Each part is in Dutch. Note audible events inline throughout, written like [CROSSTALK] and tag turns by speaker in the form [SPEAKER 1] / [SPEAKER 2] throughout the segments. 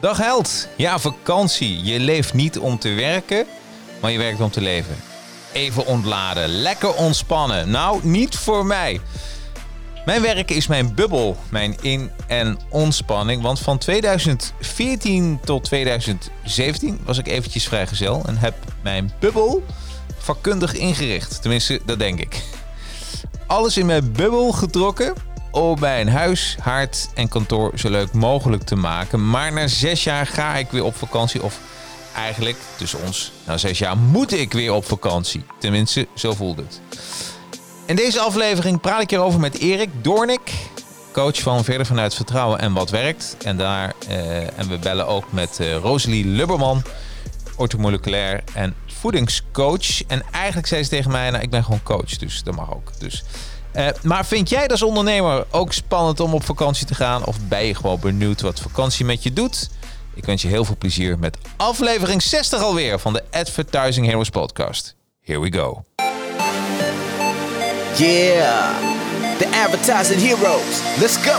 [SPEAKER 1] Dag held. Ja, vakantie. Je leeft niet om te werken, maar je werkt om te leven. Even ontladen, lekker ontspannen. Nou, niet voor mij. Mijn werk is mijn bubbel, mijn in- en ontspanning. Want van 2014 tot 2017 was ik eventjes vrijgezel en heb mijn bubbel vakkundig ingericht. Tenminste, dat denk ik. Alles in mijn bubbel getrokken om mijn huis, haard en kantoor zo leuk mogelijk te maken. Maar na zes jaar ga ik weer op vakantie. Of eigenlijk, tussen ons, na zes jaar moet ik weer op vakantie. Tenminste, zo voelt het. In deze aflevering praat ik hierover met Erik Doornik, coach van Verder vanuit Vertrouwen en Wat Werkt. En, daar, eh, en we bellen ook met eh, Rosalie Lubberman, orthomoleculair en voedingscoach. En eigenlijk zei ze tegen mij, nou, ik ben gewoon coach, dus dat mag ook. Dus, eh, maar vind jij als ondernemer ook spannend om op vakantie te gaan? Of ben je gewoon benieuwd wat vakantie met je doet? Ik wens je heel veel plezier met aflevering 60 alweer van de Advertising Heroes podcast. Here we go.
[SPEAKER 2] Yeah, the advertising heroes. Let's go.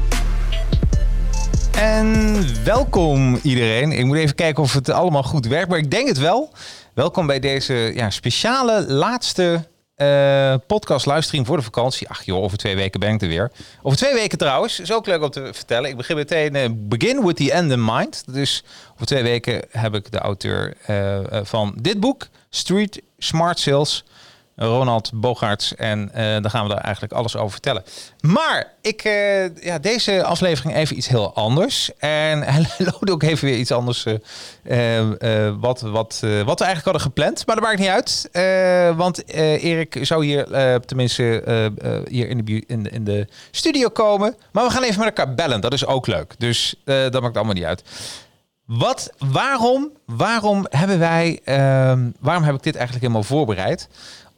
[SPEAKER 1] En welkom iedereen. Ik moet even kijken of het allemaal goed werkt, maar ik denk het wel. Welkom bij deze ja, speciale laatste eh, podcast livestream voor de vakantie. Ach joh, over twee weken ben ik er weer. Over twee weken trouwens, is ook leuk om te vertellen. Ik begin meteen, eh, begin with the end in mind. Dus over twee weken heb ik de auteur eh, eh, van dit boek, Street Smart Sales... Ronald Bogaerts. En eh, daar gaan we daar eigenlijk alles over vertellen. Maar ik, eh, ja, deze aflevering even iets heel anders. En [LAUGHS] hij ook even weer iets anders. eh, wat, wat, wat we eigenlijk hadden gepland. Maar dat maakt niet uit. Want Erik zou hier tenminste hier in de, in, in de studio komen. Maar we gaan even met elkaar bellen. Dat is ook leuk. Dus dat maakt allemaal niet uit. Wat, waarom, waarom hebben wij, ehm, waarom heb ik dit eigenlijk helemaal voorbereid?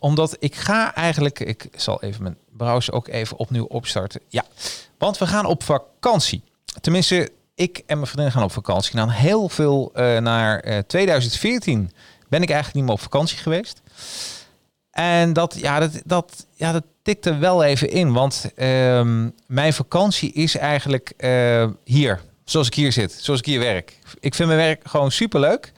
[SPEAKER 1] Omdat ik ga eigenlijk, ik zal even mijn browser ook even opnieuw opstarten. Ja, want we gaan op vakantie. Tenminste, ik en mijn vriendin gaan op vakantie. Nou, heel veel eh, naar eh, 2014 ben ik eigenlijk niet meer op vakantie geweest. En dat, ja, dat, dat, ja, dat tikte wel even in. Want ehm, mijn vakantie is eigenlijk eh, hier. Zoals ik hier zit. Zoals ik hier werk. Ik vind mijn werk gewoon superleuk.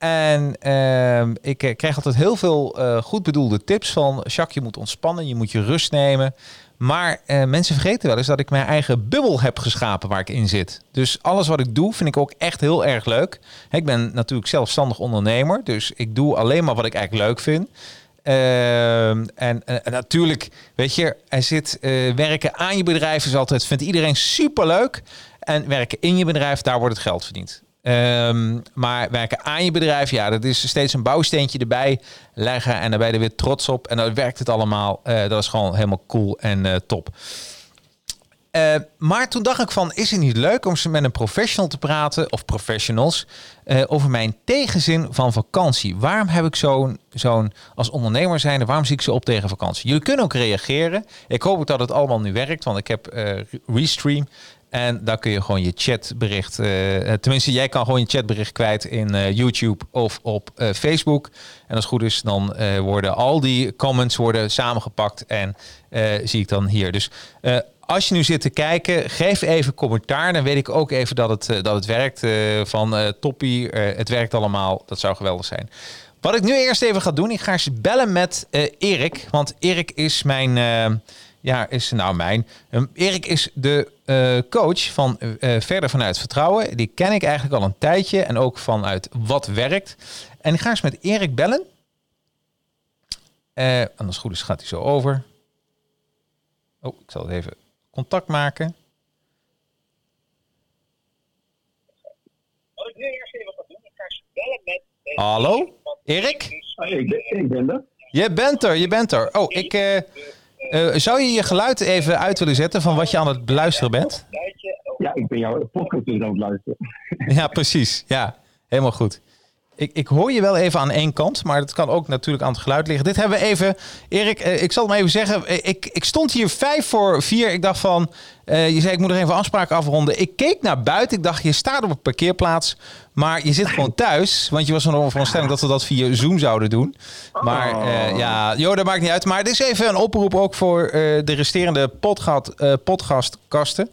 [SPEAKER 1] En ehm, ik eh, krijg altijd heel veel eh, goed bedoelde tips van... Jacques, je moet ontspannen, je moet je rust nemen. Maar eh, mensen vergeten wel eens dat ik mijn eigen bubbel heb geschapen waar ik in zit. Dus alles wat ik doe vind ik ook echt heel erg leuk. Ik ben natuurlijk zelfstandig ondernemer. Dus ik doe alleen maar wat ik eigenlijk leuk vind. Ehm, en, natuurlijk, weet je, er zit werken aan je bedrijf is altijd, vindt iedereen superleuk. En werken in je bedrijf, daar wordt het geld verdiend. Ehm, maar werken aan je bedrijf, ja, dat is steeds een bouwsteentje erbij leggen en dan ben je er weer trots op. En dan werkt het allemaal. Eh, dat is gewoon helemaal cool en eh, top. Eh, maar toen dacht ik van, is het niet leuk om met een professional te praten, of professionals, over mijn tegenzin van vakantie? Waarom heb ik zo'n, zo'n als ondernemer zijnde, waarom zie ik zo op tegen vakantie? Jullie kunnen ook reageren. Ik hoop ook dat het allemaal nu werkt, want ik heb Restream. En daar kun je gewoon je chatbericht, eh, tenminste jij kan gewoon je chatbericht kwijt in eh, YouTube of op eh, Facebook. En als het goed is, dan eh, worden al die comments worden samengepakt en eh, zie ik dan hier. Dus eh, als je nu zit te kijken, geef even commentaar. Dan weet ik ook even dat het, eh, dat het werkt. eh, van eh, toppie, eh, het werkt allemaal. Dat zou geweldig zijn. Wat ik nu eerst even ga doen, ik ga eens bellen met eh, Erik. Want Erik is mijn, eh, ja, is nou mijn. Um, Erik is de uh, coach van uh, Verder Vanuit Vertrouwen. Die ken ik eigenlijk al een tijdje en ook vanuit Wat Werkt. En ik ga eens met Erik bellen. Uh, en als het goed is gaat hij zo over. Oh, ik zal het even contact maken. Hallo, Erik?
[SPEAKER 3] Ik ben, ik ben er.
[SPEAKER 1] Je bent er, je bent er. Oh, ik... Uh, uh, zou je je geluid even uit willen zetten van wat je aan het beluisteren bent?
[SPEAKER 3] Ja, ik ben jouw podcast aan het luisteren.
[SPEAKER 1] Ja, precies. Ja, helemaal goed. Ik, ik hoor je wel even aan één kant, maar het kan ook natuurlijk aan het geluid liggen. Dit hebben we even, Erik, uh, ik zal het maar even zeggen. Ik, ik stond hier vijf voor vier. Ik dacht van, uh, je zei ik moet nog even afspraken afronden. Ik keek naar buiten. Ik dacht, je staat op een parkeerplaats, maar je zit gewoon thuis. Want je was er nog een veronderstelling dat we dat via Zoom zouden doen. Maar uh, ja, joh, dat maakt niet uit. Maar het is even een oproep ook voor de resterende podcast, podcastkasten.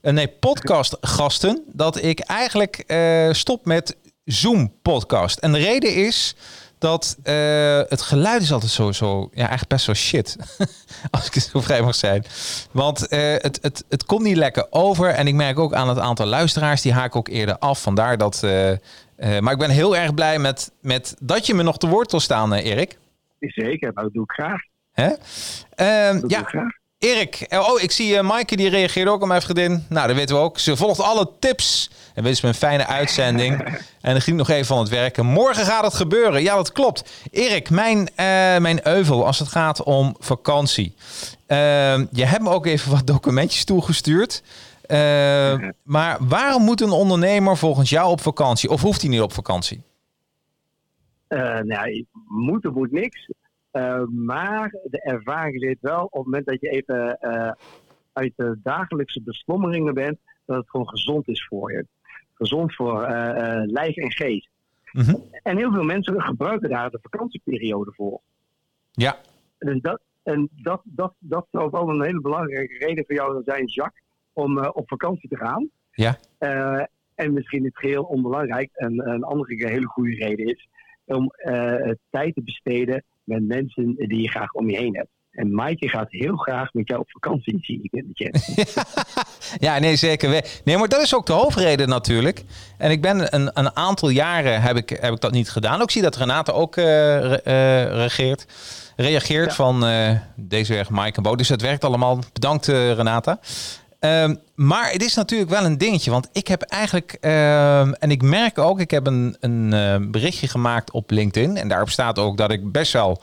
[SPEAKER 1] nee, podcastgasten. Dat ik eigenlijk stop met Zoom-podcast. En de reden is dat uh, het geluid is altijd zo, zo ja, eigenlijk best wel shit. [LAUGHS] Als ik het zo vrij mag zijn. Want uh, het, het, het komt niet lekker over. En ik merk ook aan het aantal luisteraars, die haken ook eerder af. Vandaar dat. Uh, maar ik ben heel erg blij met, met dat je me nog te woord wil staan, Erik.
[SPEAKER 3] Zeker, nou, dat doe ik graag.
[SPEAKER 1] Hè? Ehm, dat ja. Doe ik graag. Erik, oh, ik zie Maaike, die reageert ook op mijn vriendin. Nou, dat weten we ook. Ze volgt alle tips. En wens me een fijne uitzending. en dan ging nog even van het werken. Morgen gaat het gebeuren. Ja, dat klopt. Erik, mijn, uh, mijn euvel als het gaat om vakantie. Uh, je hebt me ook even wat documentjes toegestuurd. Uh, maar waarom moet een ondernemer volgens jou op vakantie? Of hoeft hij niet op vakantie?
[SPEAKER 3] nou, moeten moet niks. Uh, maar de ervaring leert wel op het moment dat je even uit de dagelijkse beslommeringen bent, dat het gewoon gezond is voor je. Gezond voor uh, lijf en geest. Mm -hmm. En heel veel mensen gebruiken daar de vakantieperiode voor.
[SPEAKER 1] Ja.
[SPEAKER 3] Dus dat, en dat, dat, dat zou wel een hele belangrijke reden voor jou zijn, Jacques, om op vakantie te gaan.
[SPEAKER 1] Ja.
[SPEAKER 3] en misschien niet geheel onbelangrijk, en een andere hele goede reden is om tijd te besteden met mensen die je graag om je heen hebt. En Maaike gaat heel graag met jou op vakantie, zie ik in de chat.
[SPEAKER 1] ja, nee, zeker. Nee, maar dat is ook de hoofdreden natuurlijk. En ik ben een, een aantal jaren heb ik, heb ik dat niet gedaan. Ook zie dat Renate ook uh, uh, reageert, reageert ja. van uh, deze weg Maaike en Bo. Dus het werkt allemaal. Bedankt Renata. Um, maar het is natuurlijk wel een dingetje, want ik heb eigenlijk, uh, en ik merk ook, ik heb een, een berichtje gemaakt op LinkedIn en daarop staat ook dat ik best wel,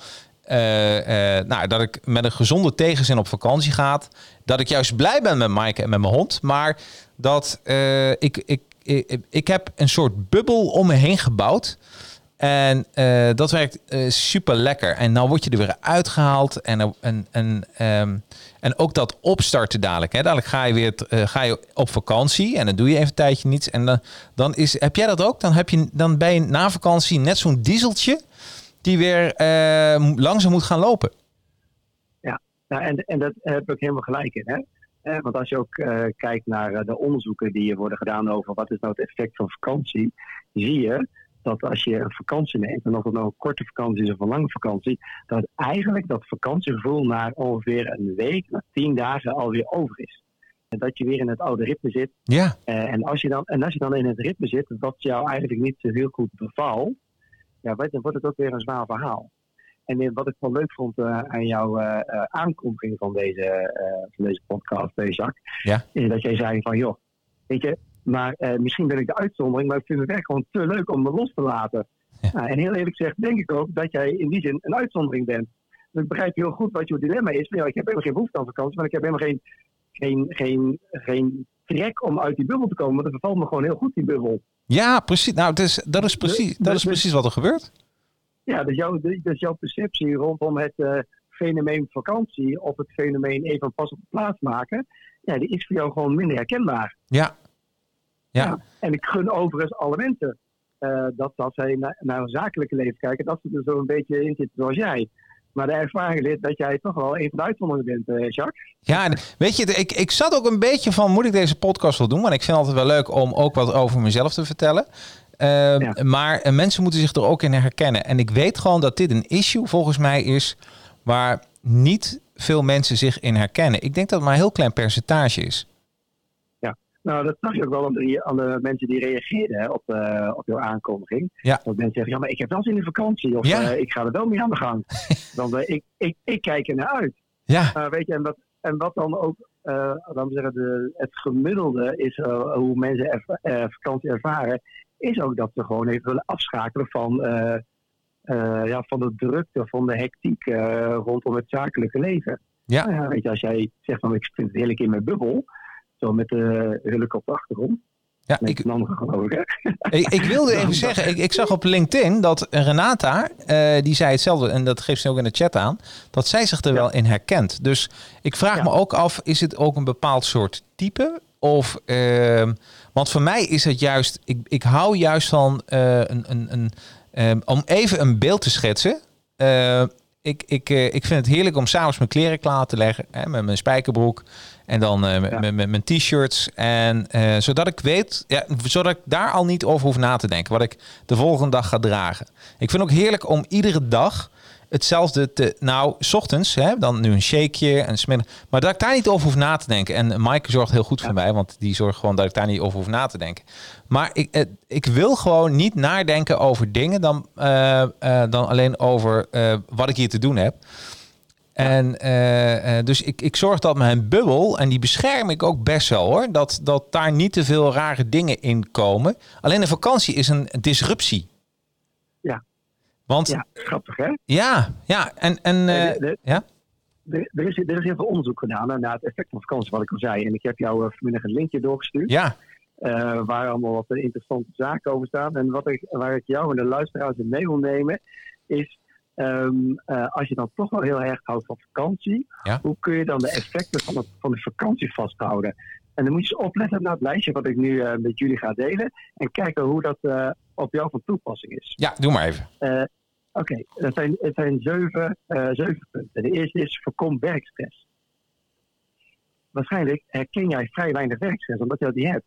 [SPEAKER 1] nou, dat ik met een gezonde tegenzin op vakantie ga, dat ik juist blij ben met Mike en met mijn hond, maar dat ik, ik, ik, ik heb een soort bubbel om me heen gebouwd. En dat werkt super lekker. En nou word je er weer uitgehaald. En, en, en, um, en ook dat opstarten dadelijk. Hè. Dadelijk ga je weer ga je op vakantie. En dan doe je even een tijdje niets. En dan, dan is, heb jij dat ook? Dan, heb je, dan ben je na vakantie net zo'n dieseltje. Die weer langzaam moet gaan lopen.
[SPEAKER 3] Ja, nou, en, en dat heb ik helemaal gelijk in. Hè? Eh, want als je ook uh, kijkt naar uh, de onderzoeken die worden gedaan over wat is nou het effect van vakantie, zie je dat als je een vakantie neemt, en of het nou een korte vakantie is of een lange vakantie, dat eigenlijk dat vakantiegevoel na ongeveer een week, na tien dagen alweer over is. En dat je weer in het oude ritme zit.
[SPEAKER 1] Ja.
[SPEAKER 3] Uh, en, als je dan, en als je dan in het ritme zit, dat jou eigenlijk niet zo heel goed bevalt, ja, dan wordt het ook weer een zwaar verhaal. En wat ik wel leuk vond uh, aan jouw uh, aankondiging van deze, van deze podcast, Jacques,
[SPEAKER 1] ja.
[SPEAKER 3] is dat jij zei van, joh, weet je, maar misschien ben ik de uitzondering, maar ik vind het echt gewoon te leuk om me los te laten. Ja. Nou, en heel eerlijk gezegd denk ik ook dat jij in die zin een uitzondering bent. Dus ik begrijp heel goed wat je dilemma is. Maar ja, ik heb helemaal geen behoefte aan vakantie, maar ik heb helemaal geen, geen, geen, geen trek om uit die bubbel te komen. Want het bevalt me gewoon heel goed, die bubbel.
[SPEAKER 1] Ja, precies. Nou, het is, dat is precies, dat is precies wat er gebeurt.
[SPEAKER 3] Ja, dus jouw, dus jouw perceptie rondom het uh, fenomeen vakantie of het fenomeen even pas op de plaats maken, ja, die is voor jou gewoon minder herkenbaar.
[SPEAKER 1] Ja, ja.
[SPEAKER 3] ja. En ik gun overigens alle mensen uh, dat als zij naar, naar hun zakelijke leven kijken, dat ze er zo een beetje in zitten zoals jij. Maar de ervaring leert dat jij toch wel een van de uitzonderingen bent, uh, Jacques.
[SPEAKER 1] Ja, weet je, ik, ik zat ook een beetje van, moet ik deze podcast wel doen? Want ik vind het altijd wel leuk om ook wat over mezelf te vertellen. Uh, ja. Maar uh, mensen moeten zich er ook in herkennen. En ik weet gewoon dat dit een issue volgens mij is waar niet veel mensen zich in herkennen. Ik denk dat het maar een heel klein percentage is.
[SPEAKER 3] Nou, dat zag je ook wel aan de, aan de mensen die reageerden hè, op, uh, op jouw aankondiging.
[SPEAKER 1] Ja.
[SPEAKER 3] Dat mensen zeggen, ja, maar ik heb wel zin in vakantie. Of
[SPEAKER 1] Ja.
[SPEAKER 3] eh, ik ga er wel mee aan de gang. [LAUGHS] Dan, eh, ik, ik, ik kijk er naar uit.
[SPEAKER 1] Ja,
[SPEAKER 3] weet je, en wat, en wat dan ook, eh laten we zeggen, de, het gemiddelde is eh, hoe mensen erva- eh, vakantie ervaren, is ook dat ze gewoon even willen afschakelen van, eh, eh, ja, van de drukte, van de hectiek eh, rondom het zakelijke leven.
[SPEAKER 1] Ja.
[SPEAKER 3] Nou weet je, als jij zegt van ik vind het heerlijk in mijn bubbel, zo met de hulk op de achtergrond,
[SPEAKER 1] ja ik,
[SPEAKER 3] een ander geloof ik. hè. [LAUGHS]
[SPEAKER 1] ik, wilde even zeggen, ik, ik zag op LinkedIn dat Renata, eh, die zei hetzelfde, en dat geeft ze ook in de chat aan, dat zij zich er
[SPEAKER 3] Ja.
[SPEAKER 1] wel in herkent. Dus ik vraag
[SPEAKER 3] Ja.
[SPEAKER 1] me ook af, is het ook een bepaald soort type? Of, ehm, want voor mij is het juist, ik, ik hou juist van eh, een, een, een, ehm, om even een beeld te schetsen. Eh, ik, ik, ik vind het heerlijk om s'avonds mijn kleren klaar te leggen. Hè, met mijn spijkerbroek. En dan eh, met,
[SPEAKER 3] Ja.
[SPEAKER 1] mijn t-shirts. En eh, zodat ik weet, ja, zodat ik daar al niet over hoef na te denken. Wat ik de volgende dag ga dragen. Ik vind het ook heerlijk om iedere dag hetzelfde te. Nou, s ochtends, hè, dan nu een shakeje en smiddag. Maar dat ik daar niet over hoef na te denken. En Maaike zorgt heel goed voor mij, want die zorgt gewoon dat ik daar niet over hoef na te denken. Maar ik, eh, ik wil gewoon niet nadenken over dingen dan, dan alleen over wat ik hier te doen heb. En eh, eh, dus ik, ik zorg dat mijn bubbel, en die bescherm ik ook best wel hoor, dat, dat daar niet te veel rare dingen in komen. Alleen een vakantie is een disruptie.
[SPEAKER 3] Ja.
[SPEAKER 1] Want
[SPEAKER 3] Ja, grappig hè?
[SPEAKER 1] ja, ja, en, en eh,
[SPEAKER 3] de- de-
[SPEAKER 1] ja,
[SPEAKER 3] Er, er, is, er is heel veel onderzoek gedaan naar het effect van vakantie, wat ik al zei. En ik heb jou vanmiddag een linkje doorgestuurd.
[SPEAKER 1] ja,
[SPEAKER 3] waar allemaal wat interessante zaken over staan. En wat ik, waar ik jou en de luisteraars in mee wil nemen, is ehm, eh, als je dan toch wel heel erg houdt van vakantie,
[SPEAKER 1] Ja.
[SPEAKER 3] hoe kun je dan de effecten van, het, van de vakantie vasthouden? En dan moet je eens opletten naar het lijstje wat ik nu eh, met jullie ga delen en kijken hoe dat eh, op jou van toepassing is.
[SPEAKER 1] ja, doe maar even.
[SPEAKER 3] Oké, het, zijn, het zijn zeven, zeven punten. De eerste is voorkom werkstress. Waarschijnlijk herken jij vrij weinig werkstress, omdat je dat niet hebt.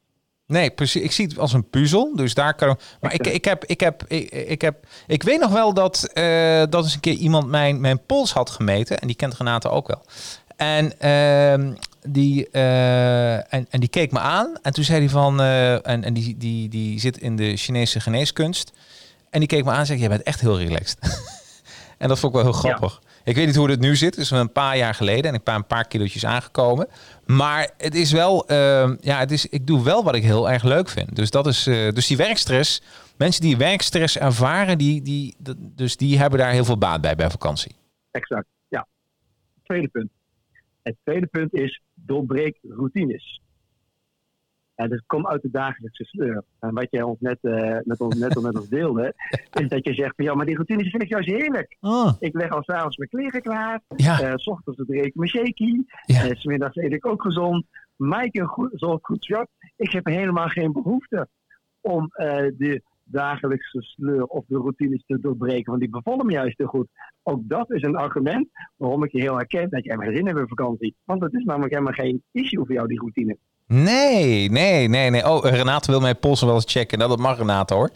[SPEAKER 1] Nee, precies. Ik zie het als een puzzel. Dus daar kan. Maar ik, ik, heb, ik, heb, ik, ik heb. Ik weet nog wel dat. eh dat eens een keer iemand mijn, mijn pols had gemeten. En die kent Renate ook wel. En, ehm, die, eh, en, en die keek me aan. En toen zei hij van. eh, en en die, die, die zit in de Chinese geneeskunst. En die keek me aan en zei: Jij bent echt heel relaxed. [LAUGHS] en dat vond ik wel heel grappig. Ik weet niet hoe het nu zit. Het is een paar jaar geleden. En ik ben een paar kilootjes aangekomen. Maar het is wel, ehm, ja, het is, ik doe wel wat ik heel erg leuk vind. Dus dat is, eh, dus die werkstress, mensen die werkstress ervaren, die, die, dus die hebben daar heel veel baat bij bij vakantie.
[SPEAKER 3] Exact, ja. Tweede punt. Het tweede punt is doorbreek routines. En dat komt uit de dagelijkse sleur. En wat jij ons net, eh, met, ons, net al met ons deelde, [LAUGHS] is dat je zegt van ja, maar die routines vind ik juist heerlijk. Ik leg al s'avonds mijn kleren klaar.
[SPEAKER 1] Ja,
[SPEAKER 3] Eh, s ochtends drink ik mijn shaky.
[SPEAKER 1] Ja.
[SPEAKER 3] En smiddags eet ik ook gezond. Goed, zorgt goed voor jou. Ik heb helemaal geen behoefte om eh, de dagelijkse sleur of de routines te doorbreken. Want die bevallen me juist heel goed. Ook dat is een argument waarom ik je heel herken dat je helemaal geen zin hebt in vakantie. Want het is namelijk helemaal geen issue voor jou, die routine.
[SPEAKER 1] Nee, nee, nee, nee. Oh, Renate wil mijn polsen wel eens checken. Nou, dat mag Renate hoor.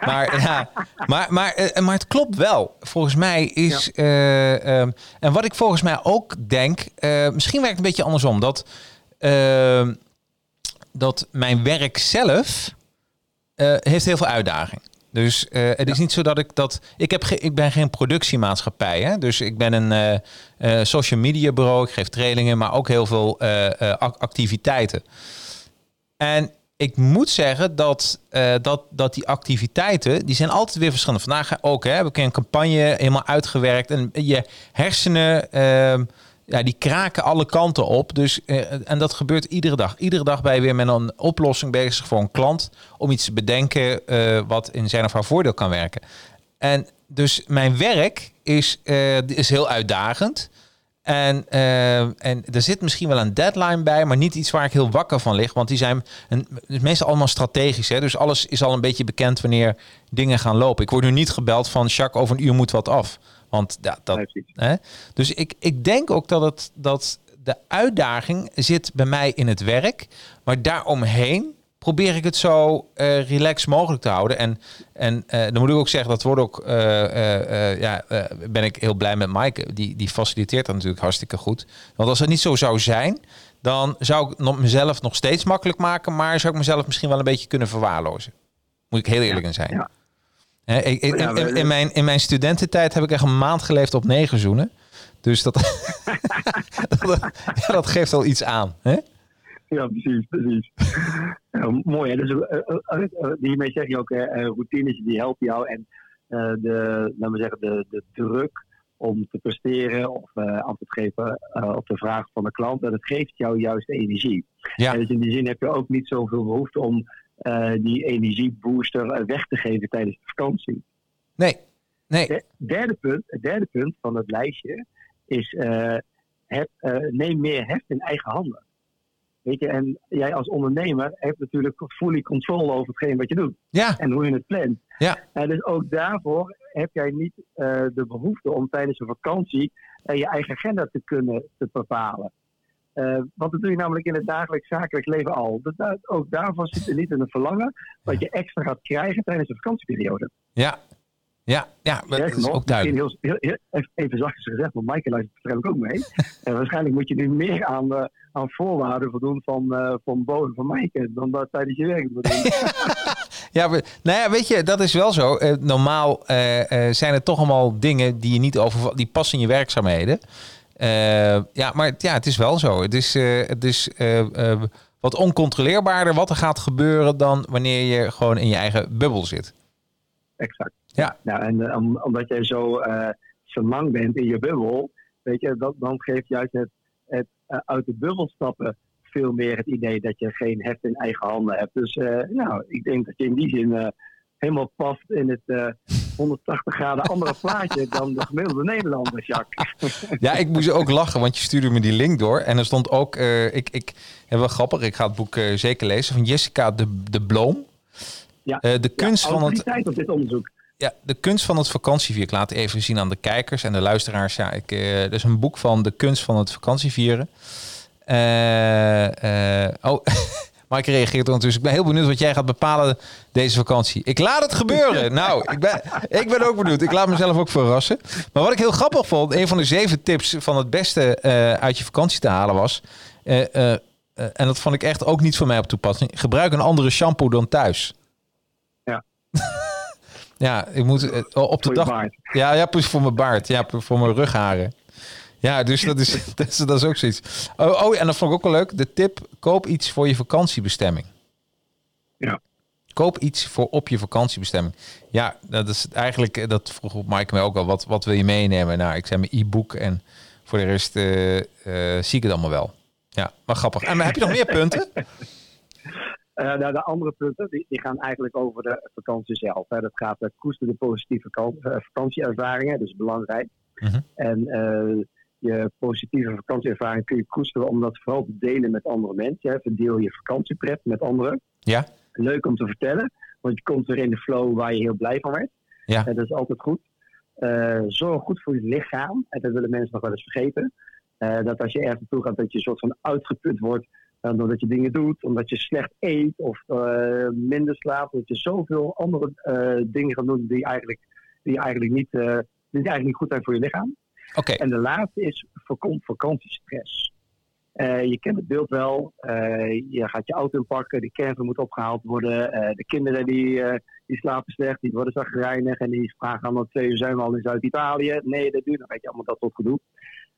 [SPEAKER 1] Maar, ja, maar, maar, eh, maar het klopt wel. Volgens mij is. eh, ehm, en wat ik volgens mij ook denk. eh, misschien werkt het een beetje andersom. Dat, ehm, dat mijn werk zelf. heeft heel veel uitdaging. Dus eh, het is niet zo dat ik dat. Ik, heb ge- ik ben geen productiemaatschappij. Hè? Dus ik ben een eh, eh, social media bureau. Ik geef trainingen, maar ook heel veel ac- activiteiten. En ik moet zeggen dat, dat, dat die activiteiten, die zijn altijd weer verschillend. Vandaag ook hè, heb ik een campagne helemaal uitgewerkt. En je hersenen, ehm, ja, die kraken alle kanten op. Dus, eh, en dat gebeurt iedere dag. Iedere dag ben je weer met een oplossing bezig voor een klant. Om iets te bedenken eh, wat in zijn of haar voordeel kan werken. En dus mijn werk is, eh, is heel uitdagend. En, en er zit misschien wel een deadline bij, maar niet iets waar ik heel wakker van lig. Want die zijn een, meestal allemaal strategisch. Hè? Dus alles is al een beetje bekend wanneer dingen gaan lopen. Ik word nu niet gebeld van Jacques, over een uur moet wat af. Want ja, dat, hè? Dus ik, ik denk ook dat, het, dat de uitdaging zit bij mij in het werk. Maar daaromheen probeer ik het zo uh, relaxed mogelijk te houden. En, en uh, dan moet ik ook zeggen, dat wordt ook, uh, ja, ben ik heel blij met Mike. Die, die faciliteert dat natuurlijk hartstikke goed. Want als het niet zo zou zijn, dan zou ik mezelf nog steeds makkelijk maken, maar zou ik mezelf misschien wel een beetje kunnen verwaarlozen. Moet ik heel eerlijk in zijn. Ja. In, in, in, mijn, in mijn studententijd heb ik echt een maand geleefd op negen zoenen. Dus dat, [LAUGHS] [LAUGHS] dat, ja, dat geeft al iets aan. Hè?
[SPEAKER 3] Ja, precies, precies. [LAUGHS] mooi, hè? Dus, uh, hiermee zeg je ook, routines die helpen jou. En de, laten we zeggen, de, de druk om te presteren of antwoord geven op de vraag van de klant, dat geeft jou juist energie. Ja. dus in die zin heb je ook niet zoveel behoefte om die energiebooster weg te geven tijdens de vakantie.
[SPEAKER 1] Nee, nee.
[SPEAKER 3] De, derde punt, het derde punt van het lijstje is heb, neem meer heft in eigen handen. Weet je, en jij als ondernemer hebt natuurlijk fully control over hetgeen wat je doet.
[SPEAKER 1] Ja.
[SPEAKER 3] En hoe je het plant.
[SPEAKER 1] Ja.
[SPEAKER 3] En dus ook daarvoor heb jij niet uh, de behoefte om tijdens een vakantie uh, je eigen agenda te kunnen te bepalen. Uh, want dat doe je namelijk in het dagelijks zakelijk leven al. Dus ook daarvan zit er niet in een verlangen wat je extra gaat krijgen tijdens de vakantieperiode.
[SPEAKER 1] Ja, ja, ja dat is ook duidelijk.
[SPEAKER 3] Heel, heel, even zachtjes gezegd, want Michael luistert waarschijnlijk ook mee. [LAUGHS] en waarschijnlijk moet je nu meer aan, uh, aan voorwaarden voldoen van, uh, van Bo en van Maaike dan dat tijdens je werk moet doen. [LAUGHS]
[SPEAKER 1] ja, nou ja, weet je, dat is wel zo. Uh, normaal zijn het toch allemaal dingen die je niet over, die passen in je werkzaamheden. Ja, maar ja, het is wel zo. Het is, het is wat oncontroleerbaarder wat er gaat gebeuren dan wanneer je gewoon in je eigen bubbel zit.
[SPEAKER 3] Exact.
[SPEAKER 1] Ja.
[SPEAKER 3] Nou, en omdat jij zo, uh, zo lang bent in je bubbel, weet je, dat, dan geeft juist het, het uit de bubbel stappen veel meer het idee dat je geen heft in eigen handen hebt. Dus nou, ik denk dat je in die zin helemaal past in het [LAUGHS] 180 graden andere plaatje dan de gemiddelde Nederlander, Jacques.
[SPEAKER 1] Ja, ik moest ook lachen, want je stuurde me die link door. En er stond ook, ik, ik, wel grappig, ik ga het boek zeker lezen, van Jessica de, de Bloom.
[SPEAKER 3] Ja,
[SPEAKER 1] de kunst
[SPEAKER 3] ja,
[SPEAKER 1] van het.
[SPEAKER 3] op dit onderzoek.
[SPEAKER 1] Ja, de kunst van het vakantievieren. Ik laat even zien aan de kijkers en de luisteraars. Ja, ik, uh, er is een boek van de kunst van het vakantievieren. Uh, uh, oh, [LAUGHS] Mike reageert ondertussen. Ik ben heel benieuwd wat jij gaat bepalen deze vakantie. Ik laat het gebeuren. [LAUGHS] nou, ik ben, ik ben ook benieuwd. Ik laat mezelf ook verrassen. Maar wat ik heel grappig vond, een van de zeven tips van het beste uit je vakantie te halen was. en dat vond ik echt ook niet voor mij op toepassing. Gebruik een andere shampoo dan thuis.
[SPEAKER 3] Ja. [LAUGHS]
[SPEAKER 1] Ja, ik moet op de
[SPEAKER 3] voor
[SPEAKER 1] dag.
[SPEAKER 3] Baard.
[SPEAKER 1] Ja, ja, voor mijn baard. Ja, voor mijn rugharen. Ja, dus dat is, [LAUGHS] dat is, dat is ook zoiets. Oh, oh, en dat vond ik ook wel leuk. De tip: koop iets voor je vakantiebestemming.
[SPEAKER 3] Ja.
[SPEAKER 1] Koop iets voor op je vakantiebestemming. Ja, dat is eigenlijk, dat vroeg Mike mij ook al. Wat, wat wil je meenemen? Nou, ik zei mijn e-book en voor de rest uh, uh, zie ik het allemaal wel. Ja, maar grappig. En maar heb je nog meer [LAUGHS] punten?
[SPEAKER 3] Uh, nou, de andere punten die, die, gaan eigenlijk over de vakantie zelf. Hè. Dat gaat uh, koester de positieve uh, vakantieervaringen, is belangrijk.
[SPEAKER 1] Mm -hmm.
[SPEAKER 3] En je positieve vakantieervaring kun je koesteren om dat vooral te delen met andere mensen. Hè. Verdeel je vakantiepret met anderen.
[SPEAKER 1] Ja.
[SPEAKER 3] Leuk om te vertellen, want je komt weer in de flow waar je heel blij van werd.
[SPEAKER 1] Ja.
[SPEAKER 3] En dat is altijd goed. zorg goed voor je lichaam. En dat willen mensen nog wel eens vergeten. dat als je ergens naartoe gaat, dat je een soort van uitgeput wordt uh, doordat je dingen doet, omdat je slecht eet of uh, minder slaapt. Dat je zoveel andere uh, dingen gaat doen die eigenlijk, die eigenlijk, niet, die eigenlijk niet goed zijn voor je lichaam.
[SPEAKER 1] Okay.
[SPEAKER 3] En de laatste is voorkomt vakantiestress. je kent het beeld wel. je gaat je auto inpakken, de camper moet opgehaald worden. de kinderen die, die slapen slecht, die worden zagrijnig en die vragen allemaal twee uur zijn we al in Zuid-Italië. Nee, dat duurt nog. Weet je, allemaal dat tot gedoe.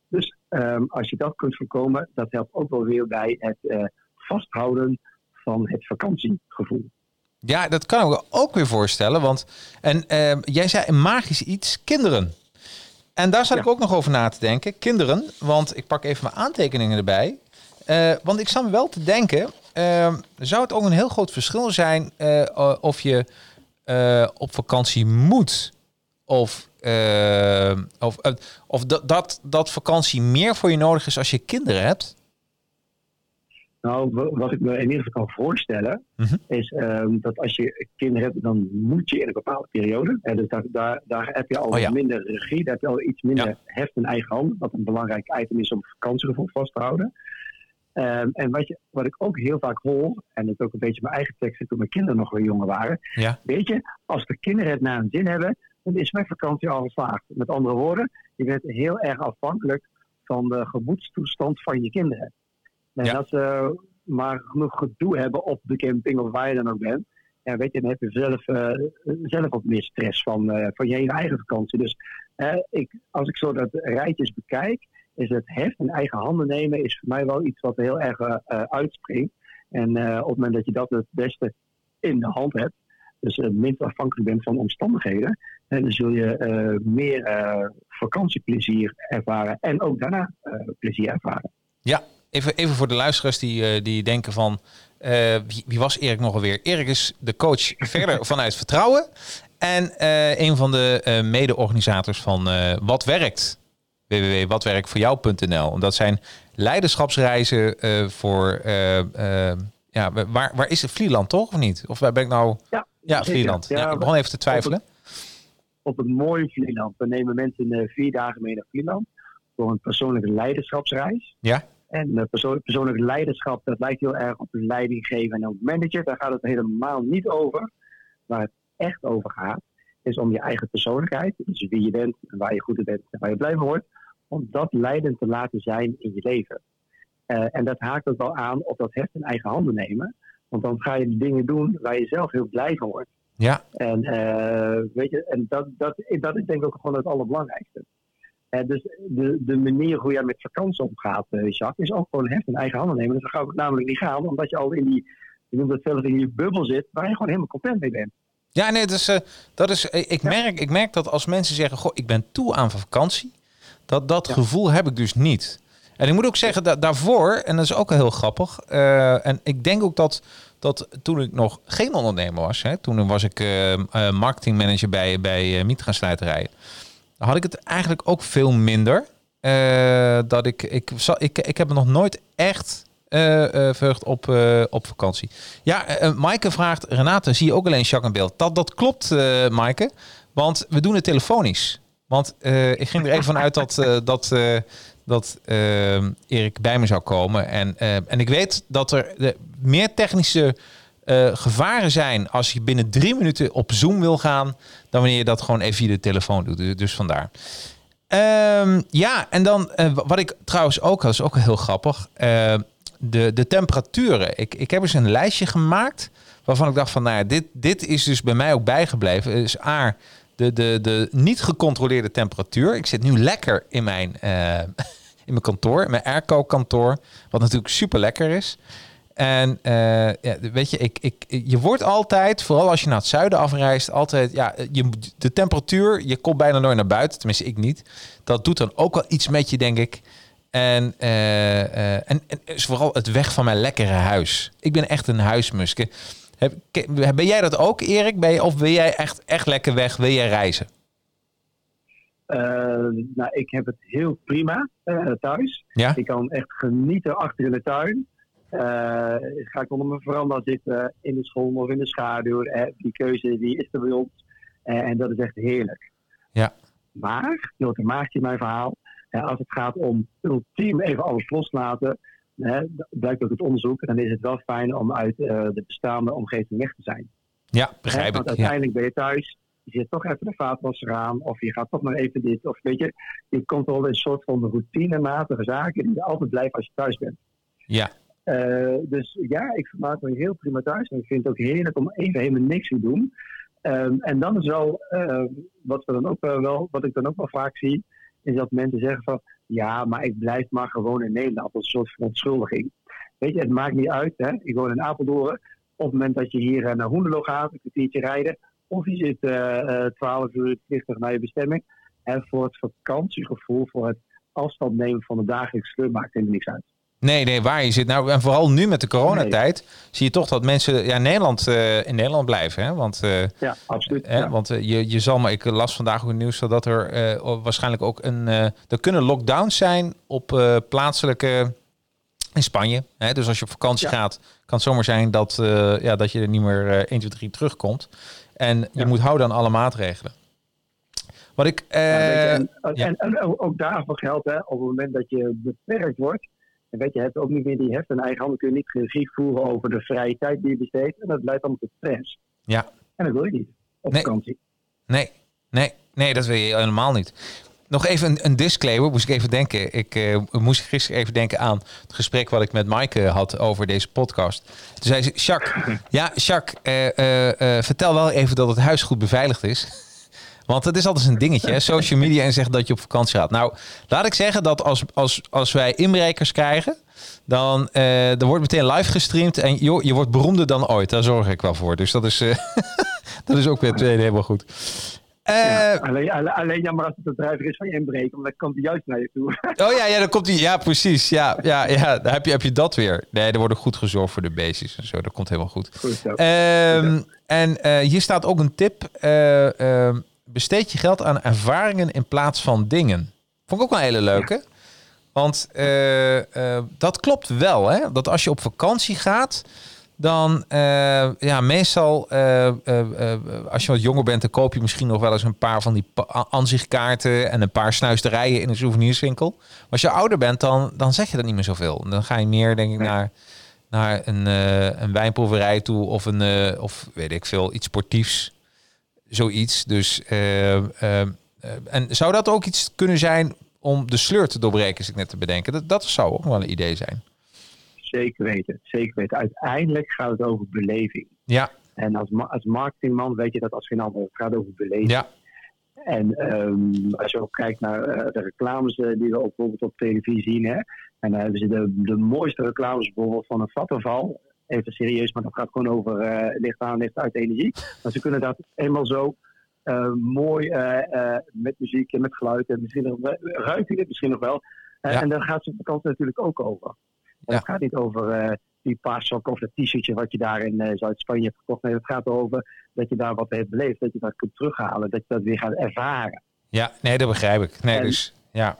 [SPEAKER 3] Dus um, als je dat kunt voorkomen, dat helpt ook wel weer bij het uh, vasthouden van het vakantiegevoel.
[SPEAKER 1] Ja, dat kan ik me ook weer voorstellen. Want en, uh, jij zei een magisch iets, kinderen. En daar zat ja. ik ook nog over na te denken. Kinderen, want ik pak even mijn aantekeningen erbij. Uh, want ik zat me wel te denken, zou het ook een heel groot verschil zijn of je op vakantie moet of, of, of dat, dat, dat vakantie meer voor je nodig is als je kinderen hebt?
[SPEAKER 3] Nou, wat ik me in ieder geval kan voorstellen,
[SPEAKER 1] -hmm.
[SPEAKER 3] is um, dat als je kinderen hebt, dan moet je in een bepaalde periode. En dus daar, daar, daar heb je al
[SPEAKER 1] oh, ja.
[SPEAKER 3] minder regie, daar heb je al iets minder
[SPEAKER 1] Ja.
[SPEAKER 3] heft in eigen hand, wat een belangrijk item is om vakantiegevoel vast te houden. Ehm, en wat, je, wat ik ook heel vaak hoor, en dat is ook een beetje mijn eigen teksten toen mijn kinderen nog weer jonger waren.
[SPEAKER 1] Ja.
[SPEAKER 3] Weet je, als de kinderen het naar een zin hebben, dan is mijn vakantie al geslaagd. Met andere woorden, je bent heel erg afhankelijk van de gemoedstoestand van je kinderen. En
[SPEAKER 1] Ja.
[SPEAKER 3] als ze maar genoeg gedoe hebben op de camping of waar je dan ook bent, ja, weet je, dan heb je zelf, eh, zelf wat meer stress van, eh, van je hele eigen vakantie. Dus eh, ik, als ik zo dat rijtjes bekijk, is het heft in eigen handen nemen is voor mij wel iets wat heel erg uitspringt. En op het moment dat je dat het beste in de hand hebt, dus het minst afhankelijk bent van omstandigheden, en dan zul je meer vakantieplezier ervaren en ook daarna plezier ervaren.
[SPEAKER 1] Ja, even, even voor de luisteraars die, eh, die denken van... eh, wie, wie was Erik nog alweer? Erik is de coach [LAUGHS] verder vanuit Vertrouwen. En eh, een van de eh, mede-organisators van eh, Wat Werkt. www.watwerkvoorjou.nl. En dat zijn leiderschapsreizen eh, voor... ja, waar, waar is het? Vlieland toch of niet? Of waar ben ik nou...
[SPEAKER 3] Ja,
[SPEAKER 1] Ja. Vlieland. Ja,
[SPEAKER 3] Ja,
[SPEAKER 1] ik begon even te twijfelen.
[SPEAKER 3] op het mooie Vlieland. We nemen mensen in vier dagen mee naar Vlieland voor een persoonlijke leiderschapsreis.
[SPEAKER 1] Ja.
[SPEAKER 3] En eh, persoon, persoonlijk leiderschap, dat lijkt heel erg op leiding geven en ook manager. Daar gaat het helemaal niet over. Waar het echt over gaat, is om je eigen persoonlijkheid, dus wie je bent en waar je goed in bent en waar je blij van wordt, om dat leidend te laten zijn in je leven. Eh, en dat haakt ook wel aan op dat heft in eigen handen nemen. Want dan ga je dingen doen waar je zelf heel blij van wordt.
[SPEAKER 1] Ja,
[SPEAKER 3] En, eh, weet je, en dat, dat, dat is denk ik ook gewoon het allerbelangrijkste. Eh, dus de, de manier hoe jij met vakantie omgaat, eh, Jacques, is ook gewoon heft in eigen handen nemen. Dus dan gaat het namelijk niet gaan, omdat je al in die, je noemt het zelf, in die bubbel zit, waar je gewoon helemaal content mee bent.
[SPEAKER 1] Ja, nee, dat eh, dat is, eh, ik, merk, ik merk dat als mensen zeggen, goh, ik ben toe aan vakantie, dat, dat
[SPEAKER 3] Ja.
[SPEAKER 1] gevoel heb ik dus niet. En ik moet ook zeggen, dat daarvoor, en dat is ook heel grappig, en ik denk ook dat, dat toen ik nog geen ondernemer was, hè, toen was ik marketingmanager bij, bij Mitra had ik het eigenlijk ook veel minder. Eh, dat ik, ik, ik, ik heb me nog nooit echt eh, verheugd op, op vakantie. Ja, Maaike vraagt, Renate, zie je ook alleen Jacques in beeld? Dat, dat klopt, Maaike, want we doen het telefonisch. Want ik ging er even vanuit dat, [LAUGHS] dat, dat Erik bij me zou komen. En, en ik weet dat er meer technische eh, gevaren zijn als je binnen drie minuten op Zoom wil gaan, dan wanneer je dat gewoon even via de telefoon doet. Dus- Dus vandaar. Ehm, ja, en dan eh, wat ik trouwens ook, dat is ook heel grappig, eh, de, de temperaturen. Ik, ik heb eens een lijstje gemaakt waarvan ik dacht van, nou dit, dit is dus bij mij ook bijgebleven. Is A, de, de, de niet gecontroleerde temperatuur. Ik zit nu lekker in mijn, [LAUGHS] in mijn kantoor, mijn airco kantoor, wat natuurlijk super lekker is. En eh, ja, weet je, ik, ik, je wordt altijd, vooral als je naar het zuiden afreist, altijd, ja, je, de temperatuur, je komt bijna nooit naar buiten, tenminste ik niet. Dat doet dan ook wel iets met je, denk ik. En, eh, eh, en, en is vooral het weg van mijn lekkere huis. Ik ben echt een huismuske. Heb, ben jij dat ook, Erik? Ben je, of wil jij echt, echt lekker weg? Wil jij reizen?
[SPEAKER 3] Nou, ik heb het heel prima thuis.
[SPEAKER 1] Ja?
[SPEAKER 3] Ik kan echt genieten achter in de tuin. Eh, ga ik onder mijn veranda zitten, in de zon of in de schaduw. Eh, die keuze die is er bij ons. Eh, en dat is echt heerlijk.
[SPEAKER 1] Ja.
[SPEAKER 3] Maar, Jota maakt in mijn verhaal, als het gaat om ultiem even alles loslaten, eh, blijkt ook het onderzoek, dan is het wel fijn om uit de bestaande omgeving weg te zijn.
[SPEAKER 1] Ja,
[SPEAKER 3] Hè,
[SPEAKER 1] begrijp
[SPEAKER 3] want
[SPEAKER 1] ik. Ja.
[SPEAKER 3] uiteindelijk ben je thuis, je zit toch even de vaatwasser aan, of je gaat toch maar even dit, of weet je, je komt wel in een soort van routinematige zaken die je altijd blijven als je thuis bent.
[SPEAKER 1] ja,
[SPEAKER 3] Eh, dus ja, ik vermaak me heel prima thuis. En ik vind het ook heerlijk om even helemaal niks te doen. Ehm, en dan is wel, eh, wat, we dan ook eh, wel, wat ik dan ook wel vaak zie, is dat mensen zeggen van, ja, maar ik blijf maar gewoon in Nederland. Is een soort verontschuldiging. Weet je, het maakt niet uit. Hè? Ik woon in Apeldoorn. Op het moment dat je hier naar Hoendelo gaat, een kwartiertje rijden, of je zit eh, eh, 12 uur 20 naar je bestemming. En voor het vakantiegevoel, voor het afstand nemen van de dagelijkse sleur, maakt helemaal niks uit.
[SPEAKER 1] Nee, nee, waar je zit. Nou, en vooral nu met de coronatijd zie je toch dat mensen ja, Nederland, eh, in Nederland blijven. Hè? Want, eh,
[SPEAKER 3] Ja, absoluut.
[SPEAKER 1] hè,
[SPEAKER 3] ja.
[SPEAKER 1] want eh, je, je zal maar, ik las vandaag ook het nieuws dat er waarschijnlijk ook een, er kunnen lockdowns zijn op plaatselijke in Spanje. Hè? Dus als je op vakantie
[SPEAKER 3] Ja.
[SPEAKER 1] gaat, kan het zomaar zijn dat, ja, dat je er niet meer eh 1, 2, 3 terugkomt. En je moet houden aan alle maatregelen. Wat ik.
[SPEAKER 3] En, en ook daarvoor geldt, hè, op het moment dat je beperkt wordt, En weet je, hebt ook niet meer die heft en eigen handen. Kun je niet regie voeren over de vrije tijd die je besteedt. En dat leidt allemaal tot stress.
[SPEAKER 1] Ja.
[SPEAKER 3] En dat wil je niet op
[SPEAKER 1] Nee.
[SPEAKER 3] vakantie.
[SPEAKER 1] Nee, nee, nee, dat wil je helemaal niet. Nog even een, een disclaimer, moest ik even denken. Ik eh, moest gisteren even denken aan het gesprek wat ik met Maaike had over deze podcast. Toen zei ze, Jacques, [LAUGHS] ja, Jacques, eh, eh, vertel wel even dat het huis goed beveiligd is. Want het is altijd een dingetje, hè? social media en zeggen dat je op vakantie gaat. Nou, laat ik zeggen dat als, als, als wij inbrekers krijgen, dan eh er wordt meteen live gestreamd en joh, je wordt beroemder dan ooit. Daar zorg ik wel voor. Dus dat is, eh, [LAUGHS] dat is ook weer tweede helemaal goed.
[SPEAKER 3] Ja, alleen, alleen, jammer als het de drijver is van inbreken. Want dan komt hij juist naar je toe. [LAUGHS]
[SPEAKER 1] Oh ja, ja, dan komt hij. Ja, precies. Ja, ja, ja. Dan heb je, heb je dat weer. Nee, er wordt ook goed gezorgd voor de beestjes en zo. Dat komt helemaal goed.
[SPEAKER 3] Goed zo.
[SPEAKER 1] Ehm, en hier staat ook een tip. Eh, ehm, besteed je geld aan ervaringen in plaats van dingen. Vond ik ook wel een hele leuke. Want eh, eh, dat klopt wel, hè? Dat als je op vakantie gaat, dan eh, ja, meestal als je wat jonger bent, dan koop je misschien nog wel eens een paar van die aanzichtkaarten en een paar snuisterijen in een souvenirswinkel. Maar als je ouder bent, dan, dan zeg je dat niet meer zoveel. Dan ga je meer, denk ik,
[SPEAKER 3] Nee.
[SPEAKER 1] naar, naar een, een wijnproeverij toe of een, of weet ik veel, iets sportiefs. Zoiets. Dus, eh, eh, eh, en zou dat ook iets kunnen zijn om de sleur te doorbreken, ik net te bedenken? Dat, dat zou ook wel een idee zijn.
[SPEAKER 3] Zeker weten. Zeker weten. Uiteindelijk gaat het over beleving.
[SPEAKER 1] Ja,
[SPEAKER 3] En als, ma- als marketingman weet je dat als geen ander. Het gaat over beleving.
[SPEAKER 1] ja,
[SPEAKER 3] En ehm, als je ook kijkt naar eh, de reclames eh, die we ook bijvoorbeeld op televisie zien. Hè, en dan hebben ze de, de mooiste reclames bijvoorbeeld van een vattenval. Even serieus, maar dat gaat gewoon over eh, licht aan, licht uit energie. Maar ze kunnen dat helemaal zo eh, mooi eh, met muziek en met geluid en misschien nog ruikt u dit misschien nog wel.
[SPEAKER 1] Ja.
[SPEAKER 3] En daar gaat zo'n vakantie natuurlijk ook over.
[SPEAKER 1] Ja.
[SPEAKER 3] Het gaat niet over die paarsok of dat t-shirtje wat je daar in eh, Zuid-Spanje hebt gekocht. Nee, het gaat erover dat je daar wat heeft beleefd, dat je dat kunt terughalen, dat je dat weer gaat ervaren.
[SPEAKER 1] ja. Nee, dat begrijp ik. Nee,
[SPEAKER 3] En-
[SPEAKER 1] dus ja.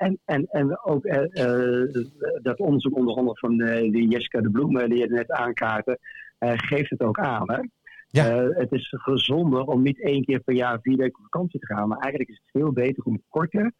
[SPEAKER 3] En, en, en ook eh, eh, dat onderzoek onder andere van eh, die Jessica de Bloem, die je net aankaartte, eh, geeft het ook aan. Hè?
[SPEAKER 1] Ja.
[SPEAKER 3] Het is gezonder om niet één keer per jaar vier weken op vakantie te gaan. Maar eigenlijk is het veel beter om korte,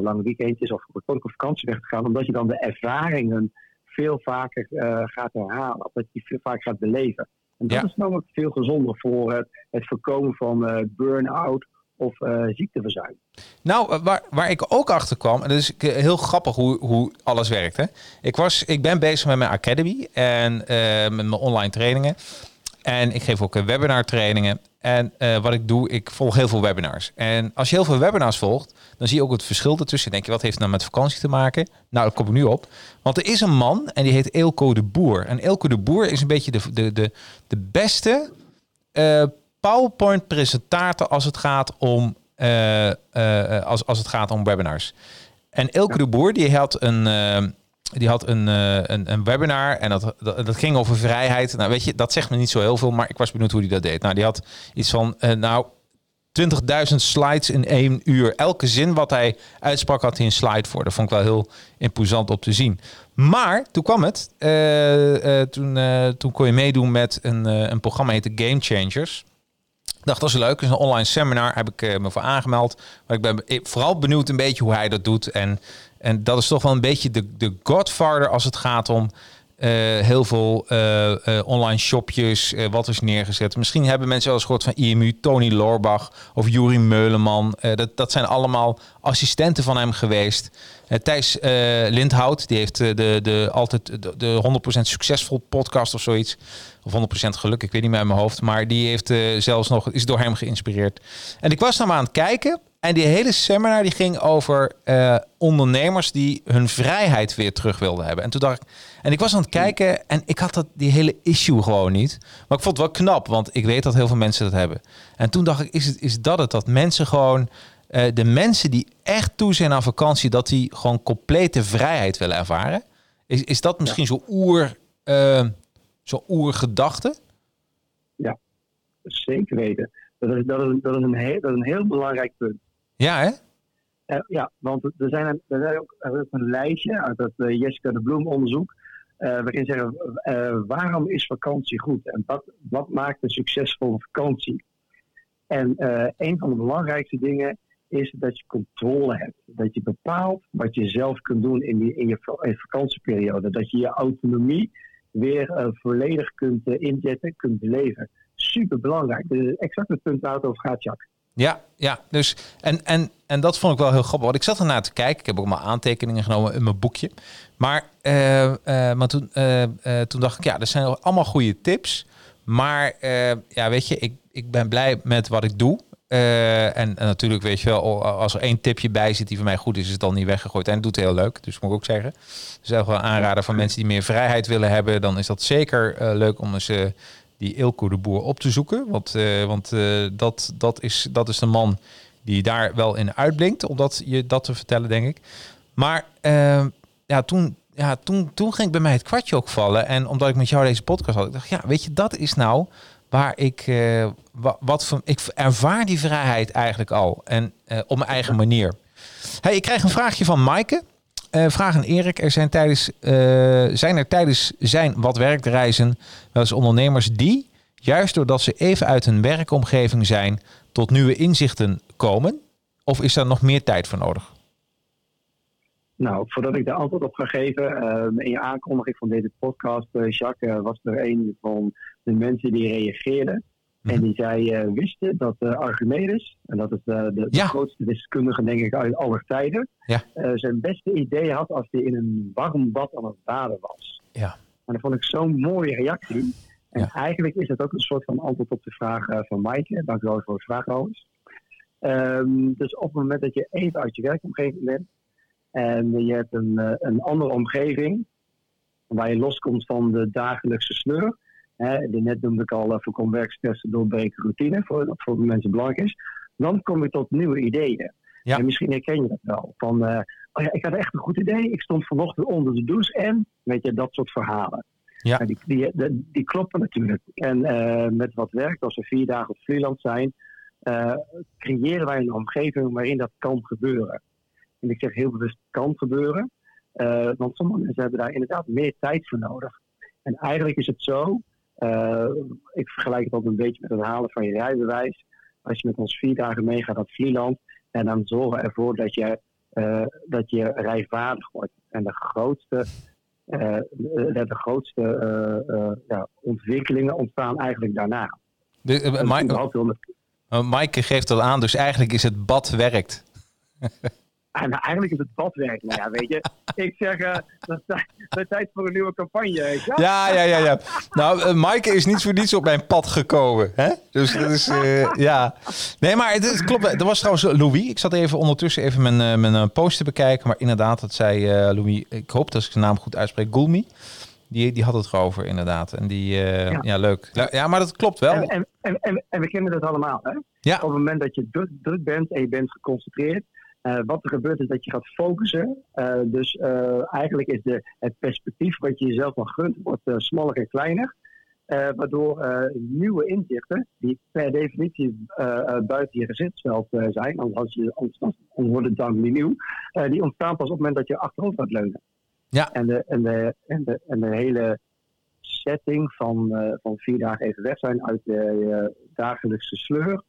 [SPEAKER 3] lange weekendjes of korte op vakantie weg te gaan. Omdat je dan de ervaringen veel vaker gaat herhalen. Of dat je veel vaker gaat beleven. En dat
[SPEAKER 1] Ja.
[SPEAKER 3] is namelijk veel gezonder voor het, het voorkomen van burn-out of eh, ziekteverzuim.
[SPEAKER 1] Nou, eh, waar, waar ik ook achter kwam, en dat is heel grappig hoe, hoe alles werkt. Hè? Ik, was, ik ben bezig met mijn academy en eh, met mijn online trainingen. En ik geef ook webinar trainingen. En wat ik doe, ik volg heel veel webinars. En als je heel veel webinars volgt, dan zie je ook het verschil ertussen. Denk je, wat heeft nou met vakantie te maken? Nou, dat kom ik nu op. Want er is een man en die heet Eelco de Boer. En Eelco de Boer is een beetje de, de, de, de beste PowerPoint-presentator als het gaat om eh, eh, als, als het gaat om webinars. En Elke de Boer die had een, eh, die had een, eh, een, een webinar en dat, dat, dat ging over vrijheid. Nou, weet je, dat zegt me niet zo heel veel, maar ik was benieuwd hoe hij dat deed. Nou, die had iets van, eh, nou, 20.000 slides in één uur. Elke zin wat hij uitsprak had hij een slide voor. Dat vond ik wel heel imposant op te zien. Maar toen kwam het. eh, eh, toen, eh, toen kon je meedoen met een, eh, een programma heette Game Changers. Dacht, dat is leuk. Is een online seminar. Heb ik eh, me voor aangemeld. Maar ik ben be- vooral benieuwd een beetje hoe hij dat doet. En, en dat is toch wel een beetje de, de godfather als het gaat om heel veel eh, eh, online shopjes. eh, wat is neergezet. Misschien hebben mensen wel eens gehoord van IMU, Tony Loorbach of Juri Meuleman. Eh, dat, dat zijn allemaal assistenten van hem geweest. Eh, Thijs eh, Lindhout, die heeft eh, de, de, altijd de, de 100% succesvol podcast of zoiets. Of 100% geluk, ik weet niet meer uit mijn hoofd. Maar die heeft eh, zelfs nog, is door hem geïnspireerd. En ik was naar aan het kijken. En die hele seminar die ging over eh, ondernemers die hun vrijheid weer terug wilden hebben. En toen dacht ik, en ik was aan het kijken en ik had dat, die hele issue gewoon niet. Maar ik vond het wel knap, want ik weet dat heel veel mensen dat hebben. En toen dacht ik, is, het, is dat het? Dat mensen gewoon, eh, de mensen die echt toe zijn aan vakantie, dat die gewoon complete vrijheid willen ervaren. Is, is dat misschien zo'n oer, eh, zo'n oergedachte?
[SPEAKER 3] Zeker weten. Dat is, dat is, dat is, een, heel, dat is een heel belangrijk punt.
[SPEAKER 1] Ja, hè?
[SPEAKER 3] Eh, ja, want er, zijn er, zijn ook, een lijstje uit dat eh, Jessica de Bloem onderzoek. eh, waarin zeggen waarom is vakantie goed en wat, wat maakt een succesvolle vakantie? En een van de belangrijkste dingen is dat je controle hebt. Dat je bepaalt wat je zelf kunt doen in, die, in, je, in vakantieperiode. Dat je je autonomie weer volledig kunt uh, inzetten, kunt beleven. Super belangrijk. Dat is exact het punt waar het over gaat, Jack.
[SPEAKER 1] Ja, ja. Dus, en, en, en dat vond ik wel heel grappig. Want ik zat ernaar te kijken. Ik heb ook maar aantekeningen genomen in mijn boekje. Maar, uh, maar toen, toen dacht ik, ja, er zijn allemaal goede tips. Maar ja, weet je, ik, ik ben blij met wat ik doe. En, en, natuurlijk, weet je wel, als er één tipje bij zit die voor mij goed is, is het dan niet weggegooid. En het doet heel leuk, dus moet ik ook zeggen. Dus wel aanraden van mensen die meer vrijheid willen hebben, dan is dat zeker leuk om eens die Ilko de Boer op te zoeken. Want, want dat, dat, is, dat is de man die daar wel in uitblinkt, om dat, je dat te vertellen, denk ik. Maar ja, toen, ja toen, toen ging bij mij het kwartje ook vallen. En omdat ik met jou deze podcast had, ik dacht, ja, weet je, dat is nou waar ik, uh, wat, van, ik ervaar die vrijheid eigenlijk al. En op mijn eigen manier. Hey, ik krijg een vraagje van Maaike. Uh, vraag aan Erik. Er zijn, tijdens, zijn er tijdens zijn wat werkreizen wel eens ondernemers die, juist doordat ze even uit hun werkomgeving zijn, tot nieuwe inzichten komen? Of is daar nog meer tijd voor nodig?
[SPEAKER 3] Nou, voordat ik daar antwoord op ga geven, in je aankondiging van deze podcast, Jacques, was er een van de mensen die reageerden. En mhm. die zei, uh, wisten dat uh, Archimedes, en dat is uh, de, de grootste wiskundige denk ik uit alle tijden, ja. zijn beste idee had als hij in een warm bad aan het baden was. Ja. En dat vond ik zo'n mooie reactie. En ja. eigenlijk is het ook een soort van antwoord op de vraag van Maaike. Dank u wel voor de vraag trouwens. Um, dus op het moment dat je even uit je werkomgeving bent en je hebt een, een andere omgeving waar je loskomt van de dagelijkse sleur, Hè, net noemde ik al, voorkom werkstressen doorbreken routine, voor, dat voor mensen belangrijk is. Dan kom je tot nieuwe ideeën. Ja. En misschien herken je dat wel. Van, uh, oh ja, ik had echt een goed idee. Ik stond vanochtend onder de douche en, weet je, dat soort verhalen. Ja. Die, die, die, die, kloppen natuurlijk. En uh, met wat werk, als we vier dagen op freelance zijn, creëren wij een omgeving waarin dat kan gebeuren. En ik zeg heel bewust kan gebeuren, want sommige mensen hebben daar inderdaad meer tijd voor nodig. En eigenlijk is het zo ik vergelijk het ook een beetje met het halen van je rijbewijs. Als je met ons vier dagen meegaat naar Vlieland, en dan zorgen we ervoor dat je, uh, dat je rijvaardig wordt. En de grootste, uh, de, de, grootste ja, ontwikkelingen ontstaan eigenlijk daarna.
[SPEAKER 1] De, Mike, Mike geeft dat aan, dus eigenlijk is het bad werkt. [LAUGHS]
[SPEAKER 3] En eigenlijk is het badwerk. Nou ja, weet je, [LAUGHS] ik zeg, uh, dat is tijd voor een nieuwe campagne.
[SPEAKER 1] Ja, ja, ja. ja, Nou, uh, Maaike is niet voor niets op mijn pad gekomen. Hè? Dus dat is, uh, ja. Nee, maar het, het, klopt. Er was trouwens Louis. Ik zat even ondertussen even mijn, mijn post te bekijken. Maar inderdaad, dat zei Louis, ik hoop dat ik zijn naam goed uitspreek, Gulmi. Die, die had het erover, inderdaad. En die, ja. ja. leuk. Ja, maar dat klopt wel.
[SPEAKER 3] En, en, en, en we kennen dat allemaal, hè? Ja. Op het moment dat je druk, druk bent en je bent geconcentreerd, uh, wat er gebeurt is dat je gaat focussen. Uh, dus uh, eigenlijk is de, het perspectief wat je jezelf nog gunt, wordt smaller en kleiner. waardoor nieuwe inzichten, die per definitie buiten je gezichtsveld zijn, anders, je, anders, anders wordt het dan niet nieuw, die ontstaan pas op het moment dat je achterover gaat leunen. Ja. En, de, en, de, en, de, en de hele setting van, van vier dagen even weg zijn uit de dagelijkse sleur,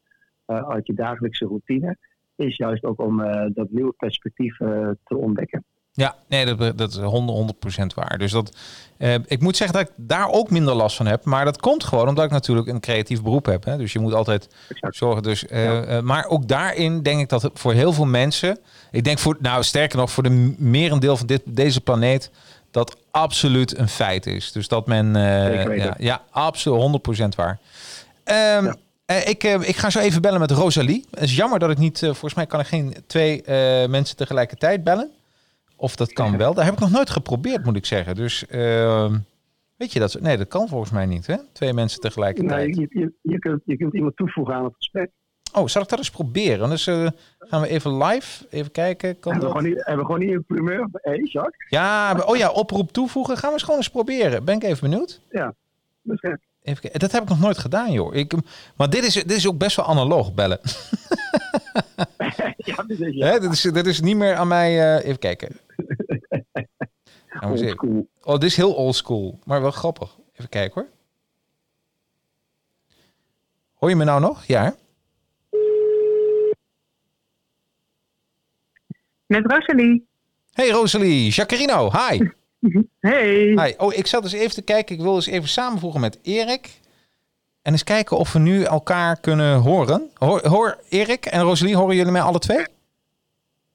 [SPEAKER 3] uit je dagelijkse routine is juist ook om uh, dat nieuwe perspectief uh, te ontdekken.
[SPEAKER 1] Ja, nee, dat, dat is 100%, waar. Dus dat, uh, ik moet zeggen dat ik daar ook minder last van heb. Maar dat komt gewoon omdat ik natuurlijk een creatief beroep heb. Hè? Dus je moet altijd exact. zorgen. Dus, ja. maar ook daarin denk ik dat het voor heel veel mensen. Ik denk voor, nou sterker nog, voor de merendeel van dit, deze planeet. Dat absoluut een feit is. Dus dat men. ja, ja, absoluut 100% waar. Um, ja. Uh, ik, uh, ik ga zo even bellen met Rosalie. Het is jammer dat ik niet, uh, volgens mij kan ik geen twee mensen tegelijkertijd bellen. Of dat kan wel. Daar heb ik nog nooit geprobeerd, moet ik zeggen. Dus ehm, weet je dat? Nee, dat kan volgens mij niet, hè? Twee mensen tegelijkertijd.
[SPEAKER 3] Nee, je, je, je, kunt, je kunt iemand toevoegen aan het gesprek.
[SPEAKER 1] Oh, zal ik dat eens proberen? Dus gaan we even live, even kijken.
[SPEAKER 3] Kan hebben, we gewoon niet, hebben we gewoon niet een primeur? Hé, Jacques?
[SPEAKER 1] Ja, oh ja, oproep toevoegen. Gaan we eens gewoon eens proberen. Ben ik even benieuwd?
[SPEAKER 3] Ja, misschien.
[SPEAKER 1] Even, dat heb ik nog nooit gedaan, joh. Ik, maar dit is, dit is ook best wel analoog bellen. [LAUGHS] ja, dit is, ja. dit, is, dit is niet meer aan mij. Uh, even kijken. [LAUGHS]
[SPEAKER 3] old school.
[SPEAKER 1] Oh, dit is heel old school, maar wel grappig. Even kijken hoor. Hoor je me nou nog? Ja.
[SPEAKER 4] Met Rosalie.
[SPEAKER 1] Hey Rosalie, Jacarino, hi.
[SPEAKER 4] Hey.
[SPEAKER 1] hi. Oh, ik zat dus even te kijken. Ik wil eens even samenvoegen met Erik. En eens kijken of we nu elkaar kunnen horen. Hoor, hoor Erik en Rosalie, horen jullie mij alle twee?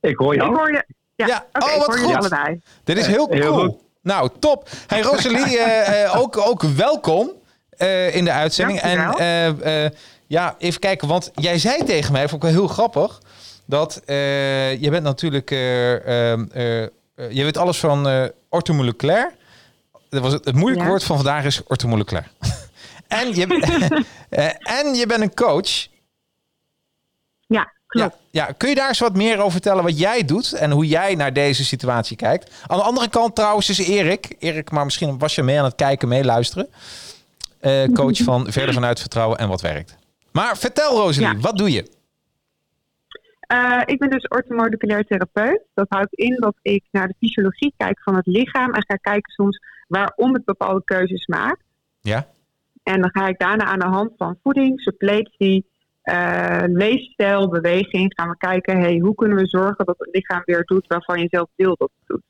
[SPEAKER 3] Ik hoor
[SPEAKER 4] Ik
[SPEAKER 3] jou.
[SPEAKER 4] hoor je. Ja,
[SPEAKER 1] Oh,
[SPEAKER 4] ik
[SPEAKER 1] wat goed.
[SPEAKER 4] allebei.
[SPEAKER 1] Dit is heel
[SPEAKER 3] Heel
[SPEAKER 1] cool.
[SPEAKER 3] goed.
[SPEAKER 1] Nou, top. Hey Rosalie, [LAUGHS] eh, eh, ook, ook welkom eh, in de uitzending. En
[SPEAKER 4] Dankjewel.
[SPEAKER 1] eh, eh, ja, even kijken, want jij zei tegen mij, vond ik wel heel grappig, dat eh, je bent natuurlijk, eh, eh, eh, eh, je weet alles van eh orthomoleculair. Dat was het, het moeilijke
[SPEAKER 4] Ja.
[SPEAKER 1] woord van vandaag is orthomoleculair. [LAUGHS] en, je, [LAUGHS] eh, en je bent een coach.
[SPEAKER 4] Ja, klopt.
[SPEAKER 1] Ja, ja, kun je daar eens wat meer over vertellen wat jij doet en hoe jij naar deze situatie kijkt? Aan de andere kant trouwens is Erik. Erik, maar misschien was je mee aan het kijken, meeluisteren. Eh, coach [LAUGHS] van Verder vanuit Vertrouwen en Wat Werkt. Maar vertel Rosalie,
[SPEAKER 4] Ja.
[SPEAKER 1] wat doe je?
[SPEAKER 4] Eh, ik ben dus orthomoleculair therapeut. Dat houdt in dat ik naar de fysiologie kijk van het lichaam en ga kijken soms waarom het bepaalde keuzes maakt.
[SPEAKER 1] Ja?
[SPEAKER 4] En dan ga ik daarna aan de hand van voeding, suppletie, eh, leefstijl, beweging, gaan we kijken, hey, hoe kunnen we zorgen dat het lichaam weer doet waarvan je zelf wil dat het doet.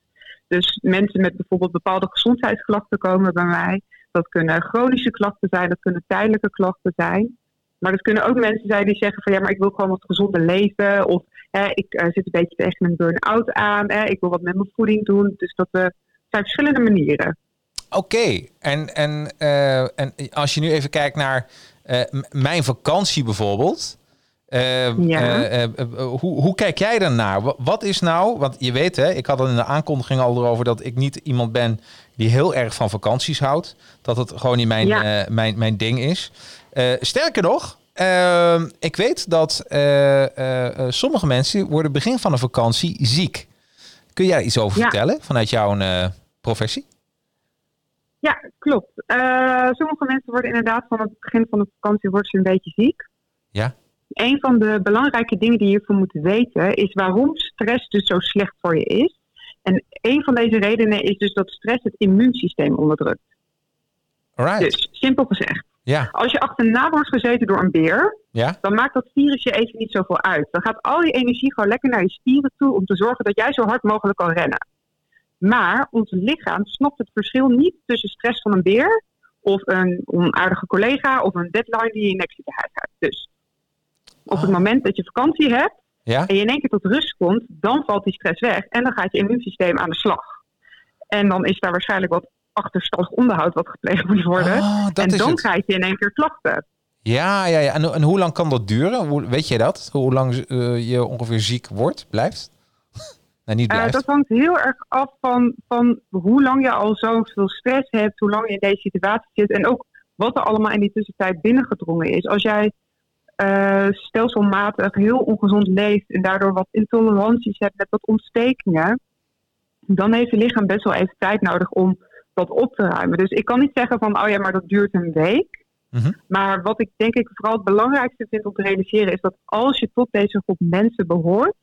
[SPEAKER 4] Dus mensen met bijvoorbeeld bepaalde gezondheidsklachten komen bij mij. Dat kunnen chronische klachten zijn, dat kunnen tijdelijke klachten zijn. Maar dat kunnen ook mensen zijn die zeggen van ja, maar ik wil gewoon wat gezonder leven. Of hè, ik eh, zit een beetje tegen een burn-out aan. Hè, ik wil wat met mijn voeding doen. Dus dat eh, zijn verschillende manieren.
[SPEAKER 1] Oké, en, en, eh, en als je nu even kijkt naar mijn vakantie bijvoorbeeld.
[SPEAKER 4] Ja.
[SPEAKER 1] hoe, hoe kijk jij daarnaar? Wa- Wat is nou, want je weet hè, ik had het in de aankondiging al erover dat ik niet iemand ben die heel erg van vakanties houdt. Dat het gewoon niet mijn,
[SPEAKER 4] Ja.
[SPEAKER 1] mijn, mijn ding is. Eh, sterker nog, eh, ik weet dat eh, eh, sommige mensen worden begin van een vakantie ziek. Kun jij iets over
[SPEAKER 4] Ja.
[SPEAKER 1] vertellen vanuit jouw professie?
[SPEAKER 4] Ja, klopt. Sommige mensen worden inderdaad van het begin van de vakantie worden ze een beetje ziek.
[SPEAKER 1] Ja.
[SPEAKER 4] Een van de belangrijke dingen die je hiervoor moet weten is waarom stress dus zo slecht voor je is. En een van deze redenen is dus dat stress het immuunsysteem onderdrukt.
[SPEAKER 1] Alright.
[SPEAKER 4] Dus simpel gezegd,
[SPEAKER 1] Ja,
[SPEAKER 4] als je achterna wordt gezeten door een beer,
[SPEAKER 1] ja.
[SPEAKER 4] dan maakt dat virus je even niet zoveel uit. Dan gaat al die energie gewoon lekker naar je spieren toe om te zorgen dat jij zo hard mogelijk kan rennen. Maar ons lichaam snapt het verschil niet tussen stress van een beer of een onaardige collega of een deadline die je in te huis hebt. Dus op het
[SPEAKER 1] Oh.
[SPEAKER 4] moment dat je vakantie hebt
[SPEAKER 1] Ja?
[SPEAKER 4] en je in één keer tot rust komt, dan valt die stress weg en dan gaat je immuunsysteem aan de slag. En dan is daar waarschijnlijk wat achterstallig onderhoud wat gepleegd moet worden.
[SPEAKER 1] Oh, dat
[SPEAKER 4] en dan
[SPEAKER 1] het.
[SPEAKER 4] krijg je in één keer klachten.
[SPEAKER 1] Ja, ja, ja. En, en hoe lang kan dat duren? Hoe, weet je dat? Hoe lang eh, je ongeveer ziek wordt, blijft? [LAUGHS] nee, niet
[SPEAKER 4] Eh,
[SPEAKER 1] blijft.
[SPEAKER 4] dat hangt heel erg af van, van hoe lang je al zoveel stress hebt, hoe lang je in deze situatie zit en ook wat er allemaal in die tussentijd binnengedrongen is. Als jij eh, stelselmatig heel ongezond leeft en daardoor wat intoleranties hebt met wat ontstekingen, dan heeft je lichaam best wel even tijd nodig om dat op te ruimen. Dus ik kan niet zeggen van, oh ja, maar dat duurt een week.
[SPEAKER 1] Mhm.
[SPEAKER 4] Maar wat ik denk ik vooral het belangrijkste vind om te realiseren is dat als je tot deze groep mensen behoort,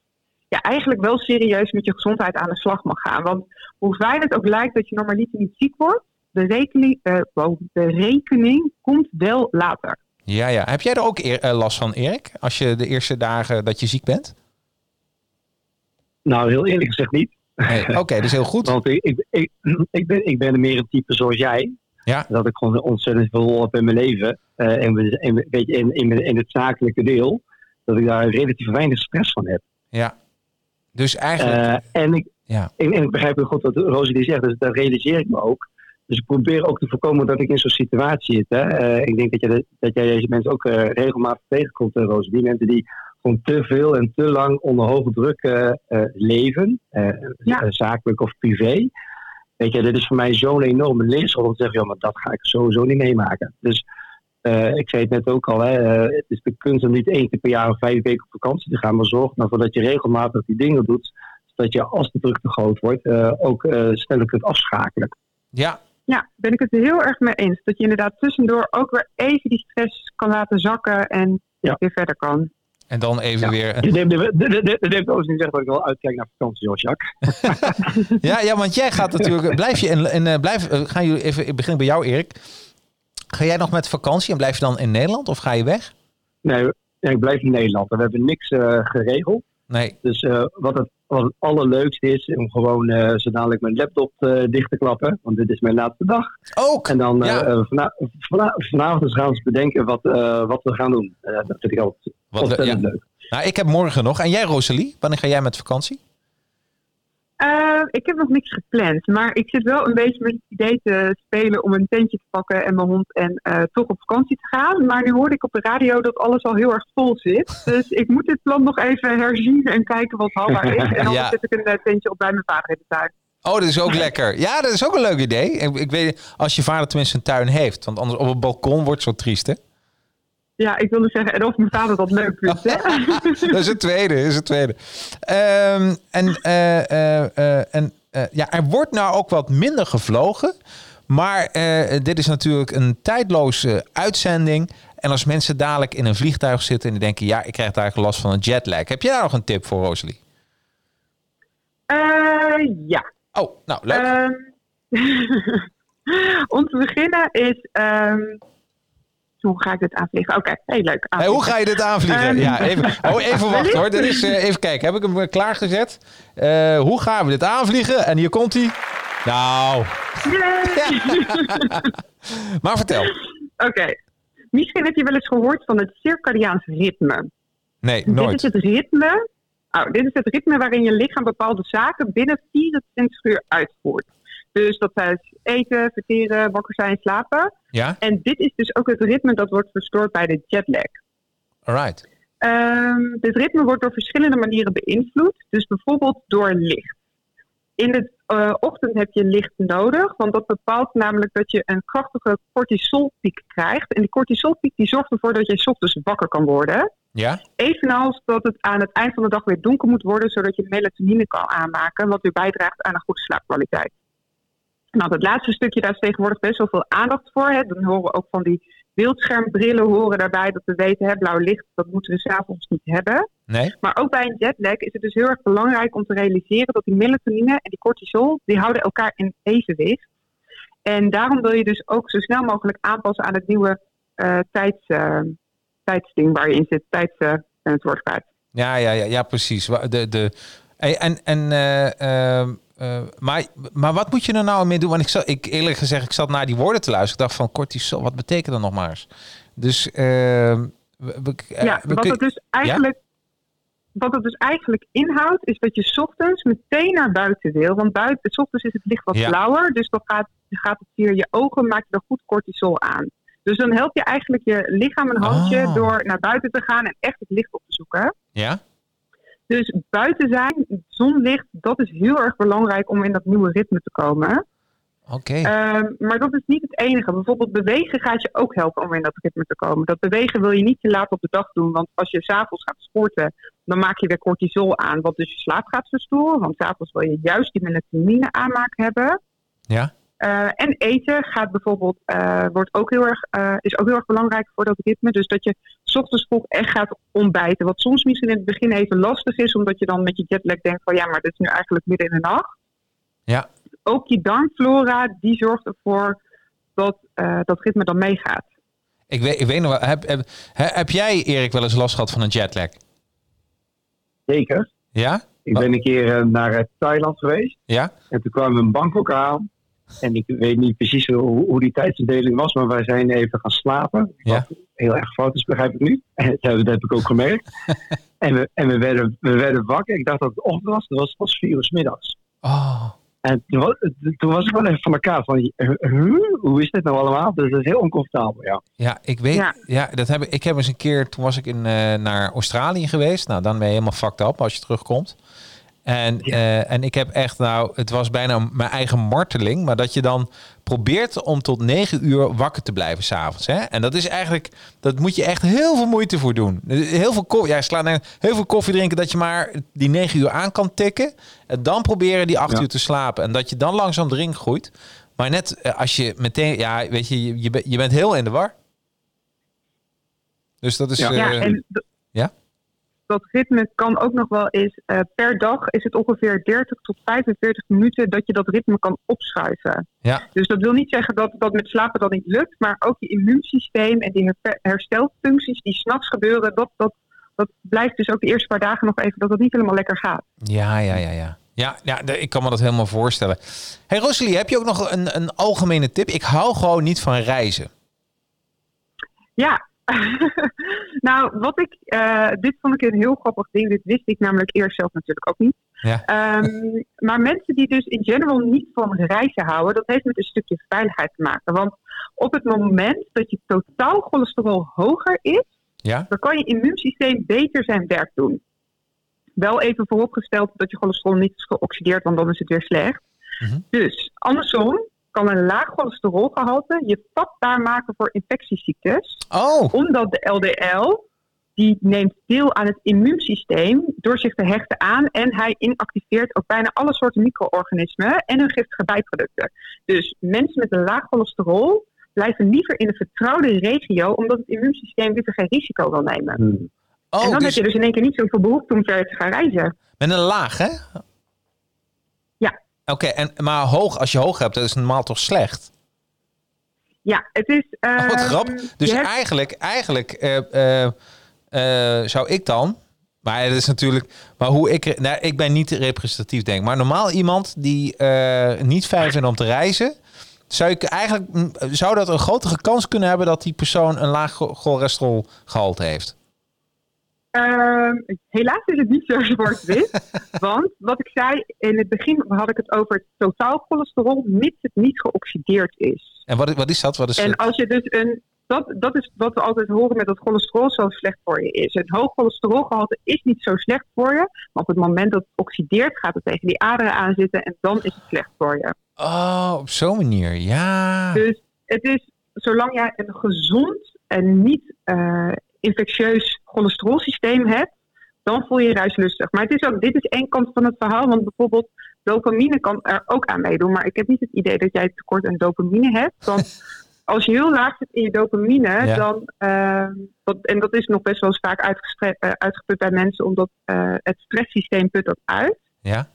[SPEAKER 4] ja, eigenlijk wel serieus met je gezondheid aan de slag mag gaan. Want hoe fijn het ook lijkt dat je normaliter niet ziek wordt, de rekening, eh, wow, de rekening komt wel later.
[SPEAKER 1] Ja, ja. Heb jij er ook eer- eh, last van, Erik? Als je de eerste dagen dat je ziek bent?
[SPEAKER 3] Nou, heel eerlijk gezegd niet.
[SPEAKER 1] Nee. Oké, dat is heel goed.
[SPEAKER 3] Want ik, ik, ik, ik, ben, ik ben meer een type zoals jij.
[SPEAKER 1] Ja.
[SPEAKER 3] Dat ik gewoon ontzettend veel lol heb in mijn leven. eh, en weet je, in, in, in het zakelijke deel. Dat ik daar relatief weinig stress van heb.
[SPEAKER 1] Ja. Dus eigenlijk...
[SPEAKER 3] Eh, en, ik,
[SPEAKER 1] ja.
[SPEAKER 3] en, en ik begrijp heel goed wat die zegt. Dus dat realiseer ik me ook. Dus ik probeer ook te voorkomen dat ik in zo'n situatie zit. Hè. Eh, ik denk dat, je, dat jij deze mensen ook eh, regelmatig tegenkomt, Rosie. Die mensen die gewoon te veel en te lang onder hoge druk eh, eh, leven. eh,
[SPEAKER 4] Ja.
[SPEAKER 3] zakelijk of privé. Weet je, dit is voor mij zo'n enorme leerschool om te zeggen, ja, maar dat ga ik sowieso niet meemaken. Dus eh, ik zei het net ook al, hè, het is de kunst om niet één keer per jaar of vijf weken op vakantie te gaan, maar zorg ervoor dat je regelmatig die dingen doet, zodat je als de druk te groot wordt, eh, ook eh, sneller kunt afschakelen.
[SPEAKER 1] ja.
[SPEAKER 4] Ja, ben ik het er heel erg mee eens. Dat je inderdaad tussendoor ook weer even die stress kan laten zakken en
[SPEAKER 3] Ja.
[SPEAKER 4] weer verder kan.
[SPEAKER 1] En dan even
[SPEAKER 3] Ja.
[SPEAKER 1] weer...
[SPEAKER 3] Dit heeft- dit- dit- dit- dit heeft ook niet zeggen dat ik wel uitkijk naar vakantie, hoor, Jacques. [LAUGHS] [LAUGHS]
[SPEAKER 1] Ja, ja, want jij gaat natuurlijk... Blijf je in... in eh, blijf, eh, gaan jullie even... Ik begin bij jou, Erik. Ga jij nog met vakantie en blijf je dan in Nederland of ga je weg?
[SPEAKER 3] Nee, ik blijf in Nederland. We hebben niks eh, geregeld.
[SPEAKER 1] Nee.
[SPEAKER 3] Dus uh, wat, het, wat het allerleukste is, om gewoon uh, zo dadelijk mijn laptop uh, dicht te klappen. Want dit is mijn laatste dag.
[SPEAKER 1] Ook?
[SPEAKER 3] En dan
[SPEAKER 1] ja.
[SPEAKER 3] vana vana vanavond dus gaan we bedenken wat, wat we gaan doen. dat vind ik altijd wat ontzettend ja. leuk.
[SPEAKER 1] Nou, ik heb morgen nog. En jij, Rosalie? Wanneer ga jij met vakantie?
[SPEAKER 4] Uh, ik heb nog niks gepland, maar ik zit wel een beetje met het idee te spelen om een tentje te pakken en mijn hond en uh, toch op vakantie te gaan. Maar nu hoorde ik op de radio dat alles al heel erg vol zit. [LAUGHS] Dus ik moet dit plan nog even herzien en kijken wat haalbaar is. En dan ja. zet ik een uh, tentje op bij mijn vader in de tuin.
[SPEAKER 1] Oh, dat is ook lekker. Ja, dat is ook een leuk idee. Ik, ik weet, als je vader tenminste een tuin heeft. Want anders op het balkon wordt het zo triest, hè?
[SPEAKER 4] Ja, ik wilde zeggen, en of mijn vader dat leuk vindt.
[SPEAKER 1] dat is het tweede, is het tweede. Um, en uh, uh, uh, en ja, er wordt nou ook wat minder gevlogen. Maar dit is natuurlijk een tijdloze uitzending. En als mensen dadelijk in een vliegtuig zitten en die denken... ja, ik krijg daar last van een jetlag. Heb je daar nog een tip voor, Rosalie?
[SPEAKER 4] ja.
[SPEAKER 1] Oh, nou, leuk.
[SPEAKER 4] Um, [LAUGHS] om te beginnen is... Um, hoe ga ik dit aanvliegen? Oké, okay, heel leuk.
[SPEAKER 1] Hey, hoe ga je dit aanvliegen? Um, ja, even, oh, even [LAUGHS] wachten hoor. Is, uh, even kijken, heb ik hem klaargezet? Uh, hoe gaan we dit aanvliegen? En hier komt hij. Nou. [LAUGHS] [LAUGHS] Maar vertel.
[SPEAKER 4] Oké. Okay. Misschien heb je wel eens gehoord van het circadiaans ritme.
[SPEAKER 1] Nee, nooit.
[SPEAKER 4] Dit is het ritme. Oh, dit is het ritme waarin je lichaam bepaalde zaken binnen 24 uur uitvoert. Dus dat is eten, verteren, wakker zijn, slapen.
[SPEAKER 1] Ja.
[SPEAKER 4] En dit is dus ook het ritme dat wordt verstoord bij de jetlag.
[SPEAKER 1] Alright.
[SPEAKER 4] Um, dit ritme wordt door verschillende manieren beïnvloed. Dus bijvoorbeeld door licht. In de uh, ochtend heb je licht nodig, want dat bepaalt namelijk dat je een krachtige cortisolpiek krijgt. En die cortisolpiek die zorgt ervoor dat je 's ochtends wakker kan worden.
[SPEAKER 1] Ja.
[SPEAKER 4] Evenals dat het aan het eind van de dag weer donker moet worden, zodat je melatonine kan aanmaken, wat weer bijdraagt aan een goede slaapkwaliteit. Nou, dat laatste stukje, daar is tegenwoordig best wel veel aandacht voor. Hè. Dan horen we ook van die beeldschermbrillen horen daarbij dat we weten, hè, blauw licht, dat moeten we s'avonds niet hebben.
[SPEAKER 1] Nee.
[SPEAKER 4] Maar ook bij een jetlag is het dus heel erg belangrijk om te realiseren dat die melatonine en die cortisol, die houden elkaar in evenwicht. En daarom wil je dus ook zo snel mogelijk aanpassen aan het nieuwe uh, tijds, uh, tijdsding waar je in zit, tijds, uh, en het woord kwijt.
[SPEAKER 1] Ja, ja, ja, ja, precies. De, de, en en uh, uh, maar, maar wat moet je er nou mee doen? Want ik, zat, ik eerlijk gezegd, ik zat naar die woorden te luisteren. Ik dacht van cortisol, wat betekent dat nog maar eens? Dus, uh, we, we,
[SPEAKER 4] ja, wat het dus eigenlijk... Ja? Wat het dus eigenlijk inhoudt, is dat je ochtends meteen naar buiten wil. Want buiten, s ochtends is het licht wat
[SPEAKER 1] Ja.
[SPEAKER 4] blauwer. Dus dan gaat, gaat het via je ogen, maak je er goed cortisol aan. Dus dan help je eigenlijk je lichaam een handje
[SPEAKER 1] Oh.
[SPEAKER 4] door naar buiten te gaan en echt het licht op te zoeken.
[SPEAKER 1] Ja?
[SPEAKER 4] Dus buiten zijn, zonlicht, dat is heel erg belangrijk om in dat nieuwe ritme te komen.
[SPEAKER 1] Oké.
[SPEAKER 4] Ehm, maar dat is niet het enige. Bijvoorbeeld bewegen gaat je ook helpen om in dat ritme te komen. Dat bewegen wil je niet te laat op de dag doen. Want als je s'avonds gaat sporten, dan maak je weer cortisol aan. Wat dus je slaap gaat verstoren. Want s'avonds wil je juist die melatonine aanmaak hebben.
[SPEAKER 1] Ja?
[SPEAKER 4] Eh, en eten gaat bijvoorbeeld, eh, wordt ook heel erg, eh, is ook heel erg belangrijk voor dat ritme. Dus dat je 's ochtends vroeg echt gaat ontbijten. Wat soms misschien in het begin even lastig is, omdat je dan met je jetlag denkt van ja, maar dit is nu eigenlijk midden in de nacht.
[SPEAKER 1] Ja.
[SPEAKER 4] Ook die darmflora, die zorgt ervoor dat eh, dat ritme dan meegaat.
[SPEAKER 1] Ik weet, ik weet nog wel. Heb, heb, he- heb jij, Erik, wel eens last gehad van een jetlag?
[SPEAKER 3] Zeker.
[SPEAKER 1] Ja?
[SPEAKER 3] Ik ben een keer eh, naar eh, Thailand geweest.
[SPEAKER 1] Ja?
[SPEAKER 3] En toen kwamen we in Bangkok aan. En ik weet niet precies hoe, hoe die tijdsverdeling was, maar wij zijn even gaan slapen.
[SPEAKER 1] Ja.
[SPEAKER 3] Heel erg fout is, begrijp ik nu. [LAUGHS] dat heb dat ik ook gemerkt. [LAUGHS] en we, en we, werden, we werden wakker. Ik dacht dat het ochtend was. Het was pas vier uur 's middags.
[SPEAKER 1] Oh.
[SPEAKER 3] En toen was, toen was ik wel even van elkaar van, huh? hoe is dit nou allemaal? Dus dat is heel oncomfortabel, ja.
[SPEAKER 1] Ja, ik weet. Ja.
[SPEAKER 4] Ja.
[SPEAKER 1] dat heb ik. Ik heb eens een keer. Toen was ik in, eh, naar Australië geweest. Nou, dan ben je helemaal fucked up als je terugkomt. En,
[SPEAKER 3] Ja.
[SPEAKER 1] eh, en ik heb echt, nou, het was bijna mijn eigen marteling. Maar dat je dan probeert om tot negen uur wakker te blijven s'avonds. En dat is eigenlijk, dat moet je echt heel veel moeite voor doen. Heel veel, ko- ja, sla, nee, heel veel koffie drinken dat je maar die negen uur aan kan tikken. En dan proberen die acht
[SPEAKER 3] Ja.
[SPEAKER 1] uur te slapen. En dat je dan langzaam erin groeit. Maar net eh, als je meteen, ja, weet je, je, je, bent- heel in de war. Dus dat is.
[SPEAKER 3] Ja.
[SPEAKER 1] eh,
[SPEAKER 4] ja, en? Dat ritme kan ook nog wel eens, eh, per dag is het ongeveer 30 tot 45 minuten dat je dat ritme kan opschuiven.
[SPEAKER 1] ja,
[SPEAKER 4] Dus dat wil niet zeggen dat dat met slapen dan niet lukt, maar ook je immuunsysteem en die her- herstelfuncties die s'nachts gebeuren, dat, dat, dat blijft dus ook de eerste paar dagen nog even dat het niet helemaal lekker gaat.
[SPEAKER 1] Ja, ja, ja, ja. Ja, ja, ik kan me dat helemaal voorstellen. Hey Rosalie, heb je ook nog een, een algemene tip? Ik hou gewoon niet van reizen.
[SPEAKER 4] Ja, [LAUGHS] nou, wat ik, eh, dit vond ik een heel grappig ding. Dit wist ik namelijk eerst zelf natuurlijk ook niet.
[SPEAKER 1] Ja.
[SPEAKER 4] Ehm, maar mensen die dus in general niet van reizen houden, dat heeft met een stukje veiligheid te maken. Want op het moment dat je totaal cholesterol hoger is,
[SPEAKER 1] Ja?
[SPEAKER 4] dan kan je immuunsysteem beter zijn werk doen. Wel even vooropgesteld dat je cholesterol niet is geoxideerd, want dan is het weer slecht.
[SPEAKER 1] Mhm.
[SPEAKER 4] Dus andersom kan een laag cholesterolgehalte je vatbaar maken voor infectieziektes
[SPEAKER 1] Oh,
[SPEAKER 4] omdat de LDL die neemt deel aan het immuunsysteem door zich te hechten aan en hij inactiveert ook bijna alle soorten micro-organismen en hun giftige bijproducten. Dus mensen met een laag cholesterol blijven liever in een vertrouwde regio omdat het immuunsysteem liever geen risico wil nemen.
[SPEAKER 3] Hmm.
[SPEAKER 4] en
[SPEAKER 1] oh
[SPEAKER 4] dan heb
[SPEAKER 1] dus
[SPEAKER 4] je dus in één keer niet zoveel behoefte om ver te gaan reizen.
[SPEAKER 1] met een laag, hè? Oké, en maar hoog, als je hoog hebt, dat is normaal toch slecht?
[SPEAKER 4] Ja, het is.
[SPEAKER 1] Oh, wat
[SPEAKER 4] ehm,
[SPEAKER 1] grappig. Dus
[SPEAKER 4] hebt-
[SPEAKER 1] eigenlijk, eigenlijk eh, eh, eh, zou ik dan... Maar het is natuurlijk... Maar hoe ik... Nou, ik ben niet representatief, denk. Maar normaal iemand die niet fijn vindt om te reizen... Zou ik eigenlijk... Zou dat een grotere kans kunnen hebben... dat die persoon een laag cho- cholesterolgehalte heeft?
[SPEAKER 4] Ehm, helaas is het niet zo zwart-wit. [LAUGHS] want wat ik zei, in het begin had ik het over het totaal cholesterol, mits het niet geoxideerd is.
[SPEAKER 1] En wat, wat is dat? Wat is
[SPEAKER 4] En
[SPEAKER 1] het?
[SPEAKER 4] als je dus een. Dat, dat is wat we altijd horen met dat cholesterol zo slecht voor je is. Een hoog cholesterolgehalte is niet zo slecht voor je. Maar op het moment dat het oxideert, gaat het tegen die aderen aanzitten en dan is het slecht voor je.
[SPEAKER 1] Oh, op zo'n manier. Ja.
[SPEAKER 4] Dus het is, zolang jij een gezond en niet eh, infectieus cholesterolsysteem hebt, dan voel je je reislustig. Maar het is ook, dit is één kant van het verhaal, want bijvoorbeeld dopamine kan er ook aan meedoen. Maar ik heb niet het idee dat jij tekort aan dopamine hebt. Want [LAUGHS] als je heel laag zit in je dopamine,
[SPEAKER 1] Ja.
[SPEAKER 4] dan, eh, dat, en dat is nog best wel eens vaak eh, uitgeput bij mensen, omdat eh, het stresssysteem put dat uit.
[SPEAKER 1] Ja.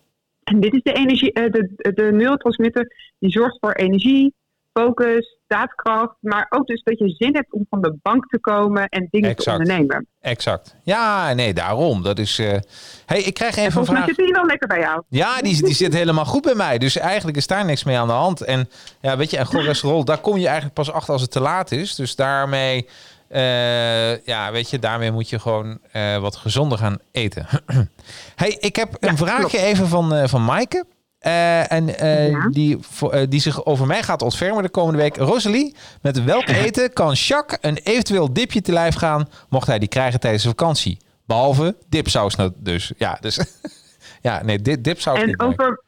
[SPEAKER 4] En dit is de, energie, eh, de, de neurotransmitter die zorgt voor energie, focus, daadkracht. Maar ook dus dat je zin hebt om van de bank te komen en dingen
[SPEAKER 1] Exact.
[SPEAKER 4] te ondernemen.
[SPEAKER 1] Exact. Ja, nee, daarom. Dat is. eh hey, ik krijg
[SPEAKER 4] En
[SPEAKER 1] even een
[SPEAKER 4] volgens mij
[SPEAKER 1] vraag.
[SPEAKER 4] zit die wel lekker bij jou.
[SPEAKER 1] Ja, die, die zit helemaal goed bij mij. Dus eigenlijk is daar niks mee aan de hand. En ja, weet je, en cholesterol, daar kom je eigenlijk pas achter als het te laat is. Dus daarmee, eh, ja, weet je, daarmee moet je gewoon eh, wat gezonder gaan eten. [CLEARS THROAT] hey, ik heb een
[SPEAKER 4] Ja,
[SPEAKER 1] vraagje even van, van Maaike. Eh, en eh,
[SPEAKER 4] Ja.
[SPEAKER 1] die, eh, die zich over mij gaat ontfermen de komende week. Rosalie, met welk eten kan Jacques een eventueel dipje te lijf gaan... mocht hij die krijgen tijdens de vakantie? Behalve dipsaus nou dus. Ja, dus... [LAUGHS] ja, nee, di- dipsaus niet.
[SPEAKER 4] En
[SPEAKER 1] Maaike.
[SPEAKER 4] over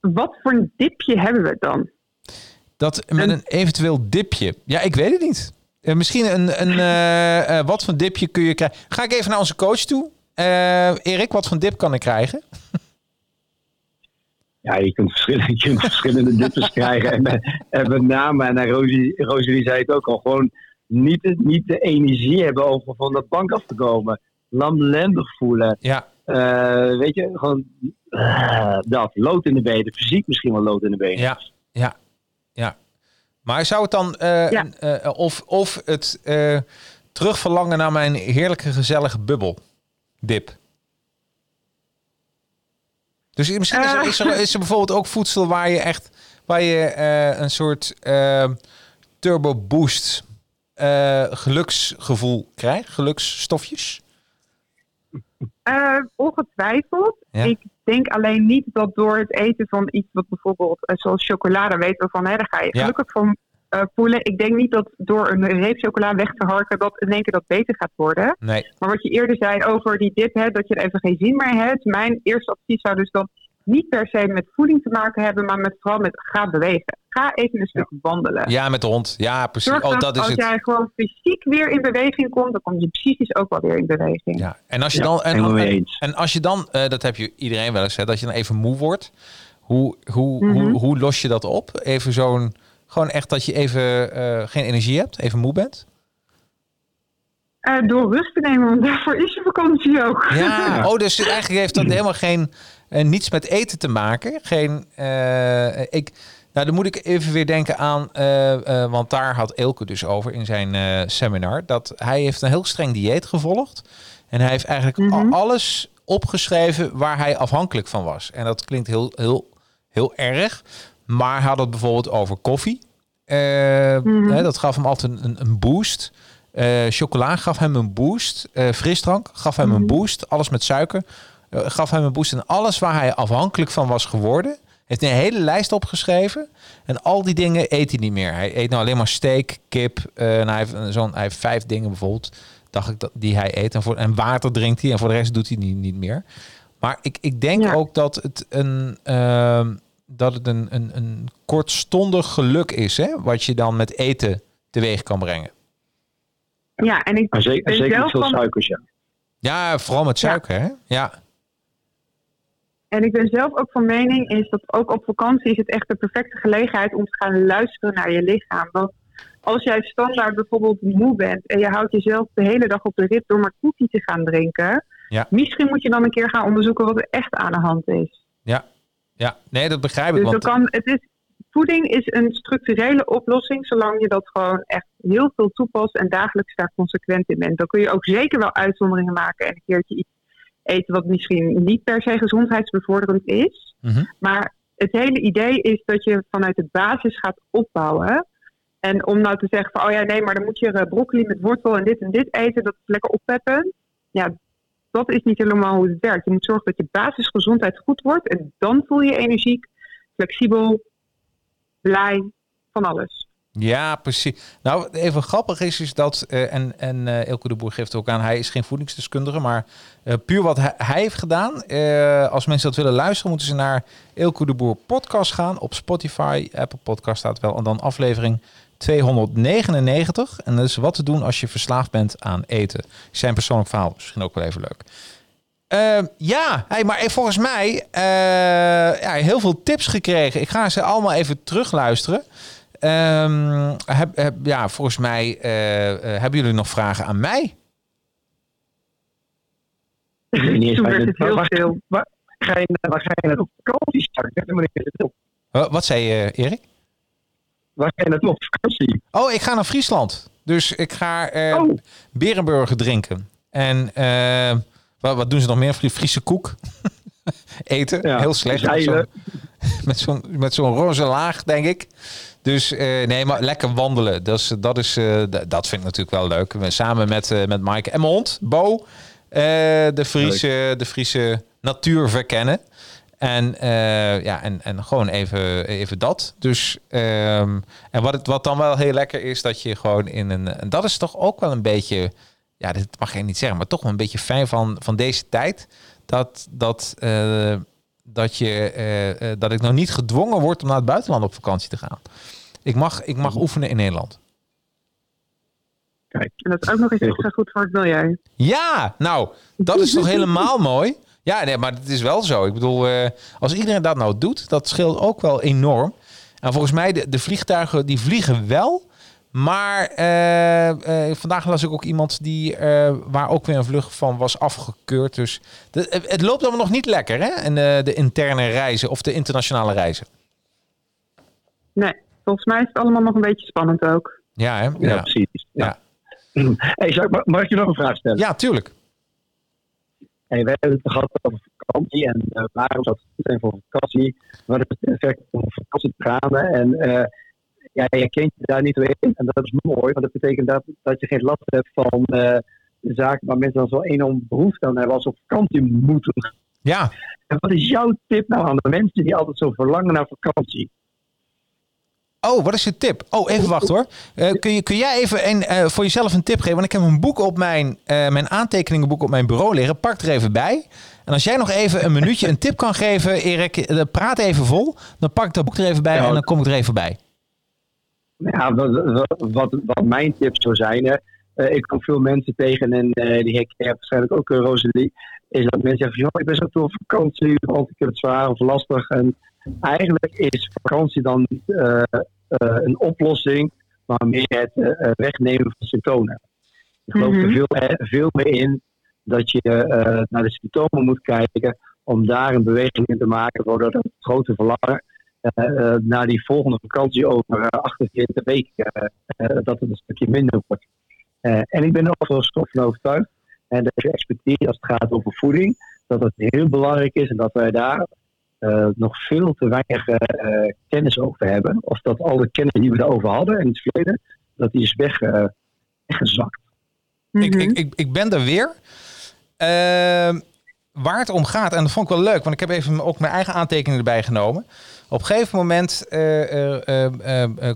[SPEAKER 4] wat voor een dipje hebben we dan?
[SPEAKER 1] Dat met
[SPEAKER 4] Een-
[SPEAKER 1] eventueel dipje. Ja, ik weet het niet. Misschien een, een [LAUGHS] wat voor dipje kun je krijgen. Ga ik even naar onze coach toe. Erik, wat voor dip kan ik krijgen? [LAUGHS]
[SPEAKER 3] Ja, je kunt verschillende, [LAUGHS] je kunt verschillende dippers krijgen. En, eh, en met name, en eh, Rosie, Rosalie zei het ook al, gewoon niet, de- niet de energie hebben om van de bank af te komen. Lamlendig voelen.
[SPEAKER 1] Ja,
[SPEAKER 3] Eh, weet je, gewoon dat. Lood in de benen. Fysiek misschien wel lood in de benen.
[SPEAKER 1] ja, ja, ja. Maar zou het dan eh,
[SPEAKER 4] Ja.
[SPEAKER 1] eh, of, of het eh, terugverlangen naar mijn heerlijke gezellige bubbel dip? Dus misschien is er, is, er, is er bijvoorbeeld ook voedsel waar je echt waar je eh, een soort eh, turbo boost eh, geluksgevoel krijgt, geluksstofjes.
[SPEAKER 4] Eh, ongetwijfeld.
[SPEAKER 1] Ja.
[SPEAKER 4] Ik denk alleen niet dat door het eten van iets wat bijvoorbeeld, zoals chocolade, weten we van, hè, daar ga je
[SPEAKER 1] Ja.
[SPEAKER 4] gelukkig van eh, voelen. Ik denk niet dat door een reep chocola weg te harken, dat in één keer dat beter gaat worden.
[SPEAKER 1] Nee,
[SPEAKER 4] Maar wat je eerder zei over die dip, hè, dat je er even geen zin meer hebt. Mijn eerste advies zou dus dan niet per se met voeding te maken hebben, maar met, vooral met ga bewegen. Ga even een stuk wandelen.
[SPEAKER 1] ja, met de hond. Ja, precies.
[SPEAKER 4] Zorg
[SPEAKER 1] Oh,
[SPEAKER 4] dat,
[SPEAKER 1] is
[SPEAKER 4] als
[SPEAKER 1] het.
[SPEAKER 4] jij gewoon fysiek weer in beweging komt, dan komt je psychisch ook wel weer in beweging.
[SPEAKER 1] Ja, en als je
[SPEAKER 3] Ja,
[SPEAKER 1] dan en, en als je dan, eh, dat heb je iedereen wel eens, hè, dat je dan even moe wordt. Hoe, hoe,
[SPEAKER 4] Mhm.
[SPEAKER 1] hoe, hoe los je dat op? Even zo'n, gewoon echt dat je even eh, geen energie hebt, even moe bent.
[SPEAKER 4] Eh, door rust te nemen, want daarvoor is je vakantie ook.
[SPEAKER 1] Ja, [LAUGHS] oh, dus eigenlijk heeft dat helemaal geen eh, niets met eten te maken. Geen, ik, nou, dan moet ik even weer denken aan, want daar had Elke dus over in zijn seminar, dat hij heeft een heel streng dieet gevolgd. En hij heeft eigenlijk
[SPEAKER 4] Mhm.
[SPEAKER 1] alles opgeschreven waar hij afhankelijk van was. En dat klinkt heel, heel, heel erg. Maar hij had het bijvoorbeeld over koffie. Eh,
[SPEAKER 4] Mhm.
[SPEAKER 1] hè, dat gaf hem altijd een, een boost. Eh, chocola gaf hem een boost. Eh, frisdrank gaf hem een
[SPEAKER 4] Mhm.
[SPEAKER 1] boost. Alles met suiker gaf hem een boost. En alles waar hij afhankelijk van was geworden, heeft een hele lijst opgeschreven. En al die dingen eet hij niet meer. Hij eet nou alleen maar steak, kip. en hij, heeft zo'n, hij heeft vijf dingen bijvoorbeeld, dacht ik, dat, die hij eet. En, voor, en water drinkt hij. En voor de rest doet hij niet, niet meer. Maar ik, ik denk
[SPEAKER 4] Ja.
[SPEAKER 1] ook dat het een... dat het een, een, een kortstondig geluk is, hè? wat je dan met eten teweeg kan brengen.
[SPEAKER 4] Ja, en ik
[SPEAKER 3] zeker,
[SPEAKER 4] ben
[SPEAKER 3] zeker
[SPEAKER 4] zelf
[SPEAKER 3] veel
[SPEAKER 4] van-
[SPEAKER 3] suikers, ja.
[SPEAKER 1] Ja, vooral met
[SPEAKER 4] Ja.
[SPEAKER 1] suiker, hè? Ja.
[SPEAKER 4] En ik ben zelf ook van mening is dat ook op vakantie is het echt de perfecte gelegenheid om te gaan luisteren naar je lichaam. Want als jij standaard bijvoorbeeld moe bent en je houdt jezelf de hele dag op de rit door maar koekje te gaan drinken.
[SPEAKER 1] Ja.
[SPEAKER 4] Misschien moet je dan een keer gaan onderzoeken wat er echt aan de hand is.
[SPEAKER 1] ja, nee, dat begrijp ik.
[SPEAKER 4] Dus
[SPEAKER 1] Want,
[SPEAKER 4] kan, het is, voeding is een structurele oplossing, zolang je dat gewoon echt heel veel toepast en dagelijks daar consequent in bent. Dan kun je ook zeker wel uitzonderingen maken en een keertje iets eten wat misschien niet per se gezondheidsbevorderend is.
[SPEAKER 1] Mhm.
[SPEAKER 4] Maar het hele idee is dat je vanuit de basis gaat opbouwen. En om nou te zeggen van, oh ja, nee, maar dan moet je eh, broccoli met wortel en dit en dit eten, dat is lekker oppeppen. Ja, dat is niet helemaal hoe het werkt. Je moet zorgen dat je basisgezondheid goed wordt en dan voel je energiek, flexibel, blij, van alles.
[SPEAKER 1] Ja, precies. Nou, even grappig is, is dat, eh, en, en eh Elke de Boer geeft ook aan, hij is geen voedingsdeskundige, maar eh, puur wat hij, hij heeft gedaan, als mensen dat willen luisteren, moeten ze naar Elke de Boer podcast gaan op Spotify, Apple Podcast staat wel, en dan aflevering 299. En dat is wat te doen als je verslaafd bent aan eten. Zijn persoonlijk verhaal, misschien ook wel even leuk. Eh, ja, hey, maar eh, volgens mij eh, ja, heel veel tips gekregen. Ik ga ze allemaal even terugluisteren. Ehm, heb, heb, ja, volgens mij eh, eh, hebben jullie nog vragen aan mij?
[SPEAKER 3] Ik
[SPEAKER 4] werd het heel veel.
[SPEAKER 3] Waar ga je, waar ga je op vakantie?
[SPEAKER 1] Wa- wat zei je, Erik?
[SPEAKER 3] Waar ga je naartoe op vakantie?
[SPEAKER 1] Oh, ik ga naar Friesland. Dus ik ga eh
[SPEAKER 3] Oh.
[SPEAKER 1] berenburger drinken. En eh, wat, wat doen ze nog meer? Fri- Friese koek. [LAUGHS] Eten.
[SPEAKER 3] Ja,
[SPEAKER 1] Heel slecht. Met zo'n- [LAUGHS] Met zo'n met zo'n roze laag, denk ik. Dus eh, nee, maar lekker wandelen. Dat, is, dat, is, eh, d- dat vind ik natuurlijk wel leuk. Samen met, eh met Maaike en mijn hond, Bo. eh, de, Friese, de Friese natuur verkennen. En, eh, ja, en, en gewoon even, even dat. Dus, ehm, en wat, het, wat dan wel heel lekker is, dat je gewoon in een... En dat is toch ook wel een beetje... Ja, dit mag je niet zeggen, maar toch wel een beetje fijn van, van deze tijd. Dat, dat, eh, dat, je, eh, eh, dat ik nog niet gedwongen word om naar het buitenland op vakantie te gaan. Ik mag, ik mag oefenen in Nederland.
[SPEAKER 4] En dat is ook nog eens extra goed voor het milieu.
[SPEAKER 1] Ja, nou, dat is toch helemaal mooi? Ja, nee, maar het is wel zo. Ik bedoel, eh, als iedereen dat nou doet, dat scheelt ook wel enorm. En volgens mij, de, de vliegtuigen, die vliegen wel. Maar eh, eh, vandaag las ik ook iemand die, waar ook weer een vlucht van was afgekeurd. Dus de- het- loopt allemaal nog niet lekker, hè? En de interne reizen of de internationale reizen.
[SPEAKER 4] Nee, volgens mij is het allemaal nog een beetje spannend ook.
[SPEAKER 1] Ja, hè?
[SPEAKER 3] Ja,
[SPEAKER 1] Ja,
[SPEAKER 3] precies. Ja. [CLEARS THROAT] Hey, Jacques, mag, mag ik je nog een vraag stellen?
[SPEAKER 1] ja tuurlijk.
[SPEAKER 3] Hey, we hebben het gehad over vakantie en eh, waarom zou het goed zijn voor vakantie? Wat is het effect om op vakantie te gaan? En eh, ja, je kent je daar niet doorheen. En dat is mooi, want dat betekent dat, dat je geen last hebt van eh, zaken waar mensen dan zo enorm behoefte aan hebben als ze op vakantie moeten.
[SPEAKER 1] Ja,
[SPEAKER 3] En wat is jouw tip nou aan de mensen die altijd zo verlangen naar vakantie?
[SPEAKER 1] Oh, wat is je tip? Oh, even wachten hoor. Eh, kun, je, kun jij even een, eh, voor jezelf een tip geven? Want ik heb een boek op mijn, eh, mijn aantekeningenboek op mijn bureau liggen. Pak er even bij. En als jij nog even een minuutje een tip kan geven, Erik, praat even vol. Dan pak ik dat boek er even bij
[SPEAKER 3] Ja.
[SPEAKER 1] en dan kom ik er even bij.
[SPEAKER 3] Ja, wat, wat, mijn tips zou zijn, hè, ik kom veel mensen tegen en die herken je waarschijnlijk ook, uh, Rosalie, is dat mensen zeggen, joh, ik ben zo toe op vakantie, want ik heb het zwaar of lastig. En eigenlijk is vakantie dan eh, een oplossing, maar meer het eh, wegnemen van symptomen. Ik geloof er
[SPEAKER 4] Mhm.
[SPEAKER 3] veel, eh, veel meer in dat je eh, naar de symptomen moet kijken om daar een beweging in te maken, waardoor dat grote verlangen eh, eh, naar die volgende vakantie over eh, 48 weken, eh, eh, dat het een stukje minder wordt. Eh, en ik ben er stof van overtuigd en deze expertise als het gaat over voeding, dat het heel belangrijk is en dat wij daar uh, nog veel te weinig uh, kennis over hebben. Of dat alle kennis die we erover hadden in het verleden, dat die is weg, uh, weggezakt.
[SPEAKER 1] Mm -hmm. ik, ik, ik ben er weer. Ehm, waar het om gaat, en dat vond ik wel leuk, want ik heb even ook mijn eigen aantekeningen erbij genomen. Op een gegeven moment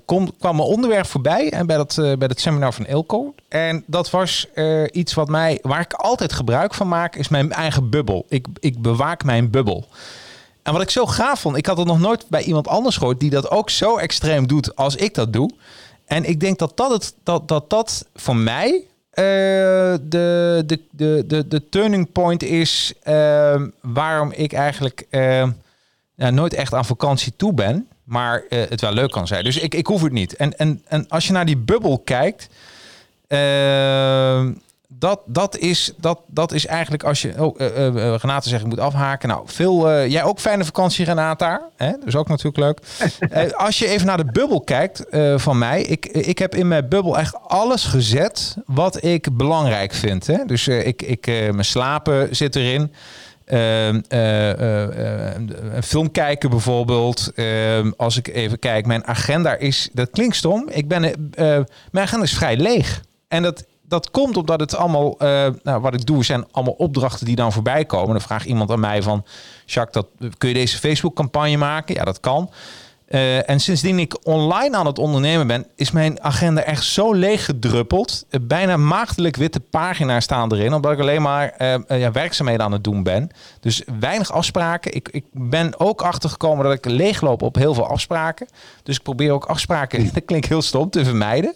[SPEAKER 1] kom, kwam mijn onderwerp voorbij en bij, dat, bij dat seminar van Ilko. En dat was iets wat mij, waar ik altijd gebruik van maak, is mijn eigen bubbel. Ik, ik bewaak mijn bubbel. En wat ik zo gaaf vond, ik had het nog nooit bij iemand anders gehoord die dat ook zo extreem doet als ik dat doe. En ik denk dat dat, het, dat, dat, dat voor mij uh, de, de, de, de, de turning point is uh, waarom ik eigenlijk uh, ja, nooit echt aan vakantie toe ben, maar het wel leuk kan zijn. Dus ik, ik hoef het niet. En, en, en als je naar die bubbel kijkt, dat, dat, is, dat, dat is eigenlijk als je. Oh, uh, uh, Renate zegt ik moet afhaken. Nou, veel. Uh, jij ook fijne vakantie, Renate daar. Hè? Dus ook natuurlijk leuk. [LAUGHS] als je even naar de bubbel kijkt van mij. Ik, ik heb in mijn bubbel echt alles gezet wat ik belangrijk vind. Hè? Dus ik, ik, mijn slapen zit erin. Ehm, een film kijken bijvoorbeeld. Ehm, als ik even kijk, mijn agenda is. Dat klinkt stom. Ik ben, mijn agenda is vrij leeg. En dat dat komt omdat het allemaal, uh, nou, wat ik doe, zijn allemaal opdrachten die dan voorbij komen. Dan vraagt iemand aan mij van, Jacques, dat, kun je deze Facebook-campagne maken? Ja, dat kan. Uh, en sindsdien ik online aan het ondernemen ben, is mijn agenda echt zo leeg gedruppeld. Uh, bijna maagdelijk witte pagina's staan erin, omdat ik alleen maar ja, werkzaamheden aan het doen ben. Dus weinig afspraken. Ik, ik ben ook achtergekomen dat ik leegloop op heel veel afspraken. Dus ik probeer ook afspraken, [LAUGHS] dat klinkt heel stom, te vermijden.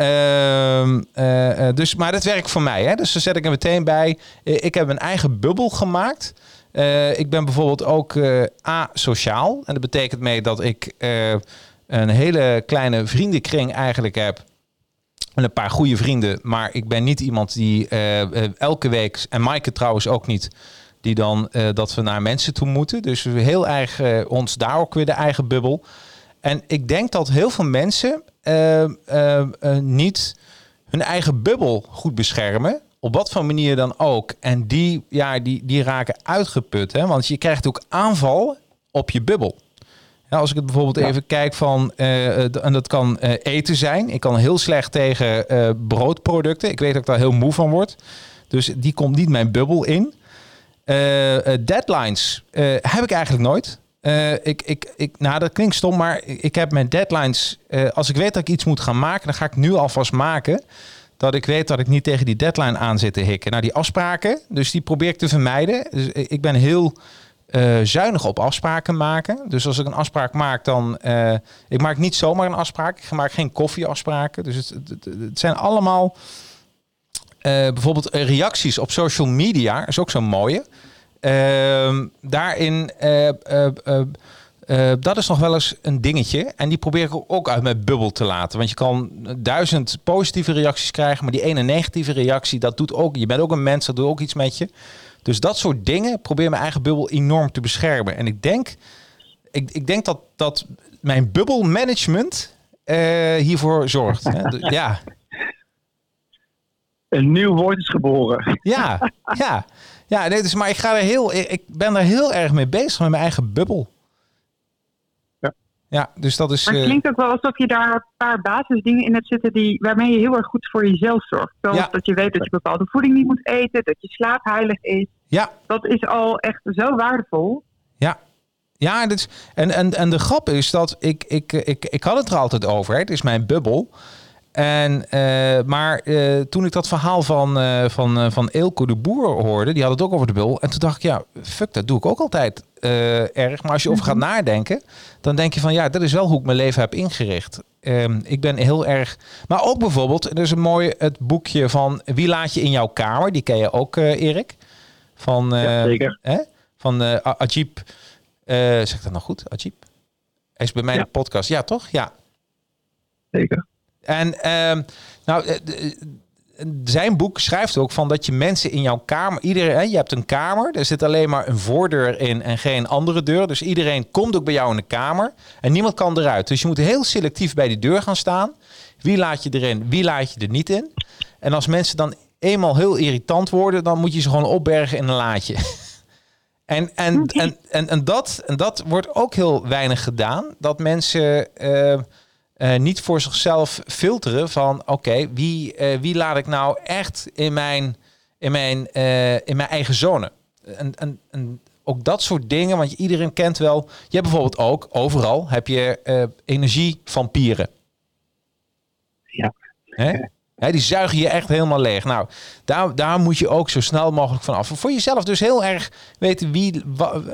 [SPEAKER 1] Uh, uh, dus, maar dat werkt voor mij. Hè? Dus daar zet ik er meteen bij. Uh, ik heb een eigen bubbel gemaakt. ik ben bijvoorbeeld ook asociaal. En dat betekent mee dat ik een hele kleine vriendenkring eigenlijk heb. En een paar goede vrienden. Maar ik ben niet iemand die elke week, en Maaike trouwens ook niet, die dan dat we naar mensen toe moeten. Dus we heel erg ons daar ook weer de eigen bubbel. En ik denk dat heel veel mensen uh, uh, niet hun eigen bubbel goed beschermen. Op wat voor manier dan ook. En die, ja, die, die raken uitgeput. Hè? Want je krijgt ook aanval op je bubbel. Ja, als ik het bijvoorbeeld even kijk van, uh, en dat kan uh, eten zijn. Ik kan heel slecht tegen uh, broodproducten. Ik weet dat ik daar heel moe van word. Dus die komt niet mijn bubbel in. deadlines heb ik eigenlijk nooit. Uh, ik, ik, ik, nou, dat klinkt stom, maar ik heb mijn deadlines. Uh, als ik weet dat ik iets moet gaan maken, dan ga ik nu alvast maken. Dat ik weet dat ik niet tegen die deadline aan zit te hikken. Nou, die afspraken, dus die probeer ik te vermijden. Dus ik ben heel uh, zuinig op afspraken maken. Dus als ik een afspraak maak, dan. ik maak niet zomaar een afspraak. Ik maak geen koffieafspraken. Dus het, het, het zijn allemaal. bijvoorbeeld reacties op social media is ook zo'n mooie. Uh, daarin, uh, uh, dat is nog wel eens een dingetje. En die probeer ik ook uit mijn bubbel te laten. Want je kan duizend positieve reacties krijgen, maar die ene negatieve reactie, dat doet ook. Je bent ook een mens, dat doet ook iets met je. Dus dat soort dingen probeer mijn eigen bubbel enorm te beschermen. En ik denk, ik, ik denk dat, dat mijn bubbelmanagement hiervoor zorgt. ja.
[SPEAKER 3] Een nieuw woord is geboren.
[SPEAKER 1] Ja, ja. Ja, nee, dus, maar ik, ga er heel, ik ben er heel erg mee bezig met mijn eigen bubbel.
[SPEAKER 3] Ja,
[SPEAKER 1] ja dus dat is.
[SPEAKER 4] Maar het klinkt ook wel alsof je daar een paar basisdingen in hebt zitten die, waarmee je heel erg goed voor jezelf zorgt. Zoals ja. dat je weet dat je bepaalde voeding niet moet eten, dat je slaap heilig is.
[SPEAKER 1] Ja.
[SPEAKER 4] Dat is al echt zo waardevol.
[SPEAKER 1] Ja, ja, dus, en, en, en de grap is dat ik, ik, ik, ik had het er altijd over. Hè. Het is mijn bubbel. En, uh, maar uh, toen ik dat verhaal van, uh, van, van Eelco de Boer hoorde, die had het ook over de bul. En toen dacht ik, ja, fuck, dat doe ik ook altijd erg. Maar als je over gaat nadenken, dan denk je van, ja, dat is wel hoe ik mijn leven heb ingericht. Ehm, ik ben heel erg... Maar ook bijvoorbeeld, er is een mooi het boekje van Wie laat je in jouw kamer? Die ken je ook, Erik. Van,
[SPEAKER 3] ja, zeker.
[SPEAKER 1] Hè? Van Ajib. zeg ik dat nog goed? Ajib? Hij is bij mij ja. in de podcast. Ja, toch? Ja.
[SPEAKER 3] Zeker.
[SPEAKER 1] En uh, nou, zijn boek schrijft ook van dat je mensen in jouw kamer, iedereen, je hebt een kamer, er zit alleen maar een voordeur in en geen andere deur. Dus iedereen komt ook bij jou in de kamer en niemand kan eruit. Dus je moet heel selectief bij die deur gaan staan. Wie laat je erin, wie laat je er niet in? En als mensen dan eenmaal heel irritant worden, dan moet je ze gewoon opbergen in een laadje. [LAUGHS] En, en, en, en, en, dat, en dat wordt ook heel weinig gedaan. Dat mensen eh, eh, niet voor zichzelf filteren van oké, wie, eh, wie laat ik nou echt in mijn, in mijn, in mijn eigen zone. En, en, en ook dat soort dingen, want iedereen kent wel. Je hebt bijvoorbeeld ook overal heb je energievampieren.
[SPEAKER 3] Ja.
[SPEAKER 1] Hè? die zuigen je echt helemaal leeg. Nou, daar, daar moet je ook zo snel mogelijk van af. Voor jezelf dus heel erg weten wie.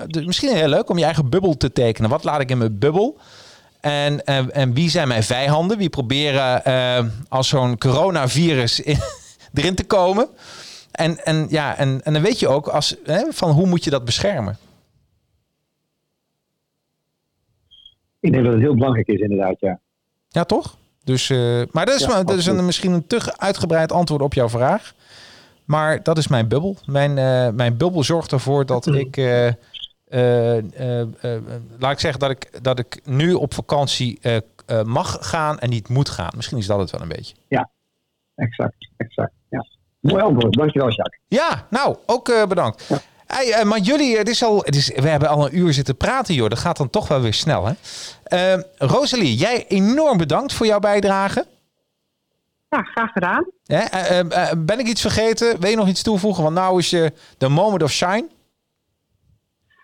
[SPEAKER 1] dus misschien heel leuk om je eigen bubbel te tekenen. Wat laat ik in mijn bubbel? En, en, en wie zijn mijn vijanden? Wie proberen uh, als zo'n coronavirus in, [LAUGHS] erin te komen? En, en, ja, en, en dan weet je ook als, hè, van hoe moet je dat beschermen?
[SPEAKER 3] Ik denk dat het heel belangrijk is, inderdaad, ja.
[SPEAKER 1] Ja, toch? Dus, uh, maar dat is, ja, dat is een, misschien een te uitgebreid antwoord op jouw vraag. Maar dat is mijn bubbel. Mijn, uh, mijn bubbel zorgt ervoor dat ik. Uh, laat ik zeggen dat ik, dat ik nu op vakantie mag gaan en niet moet gaan. Misschien is dat het wel een beetje.
[SPEAKER 3] Ja, exact. exact ja. Mooi antwoord. Dankjewel, Jacques.
[SPEAKER 1] Ja, nou, ook bedankt. Ja. Hey, uh, maar jullie, het is al, het is, we hebben al een uur zitten praten, joh. Dat gaat dan toch wel weer snel, hè? Uh, Rosalie, jij enorm bedankt voor jouw bijdrage.
[SPEAKER 4] Ja, graag gedaan.
[SPEAKER 1] Uh, ben ik iets vergeten? Wil je nog iets toevoegen? Want nou is je de moment of shine.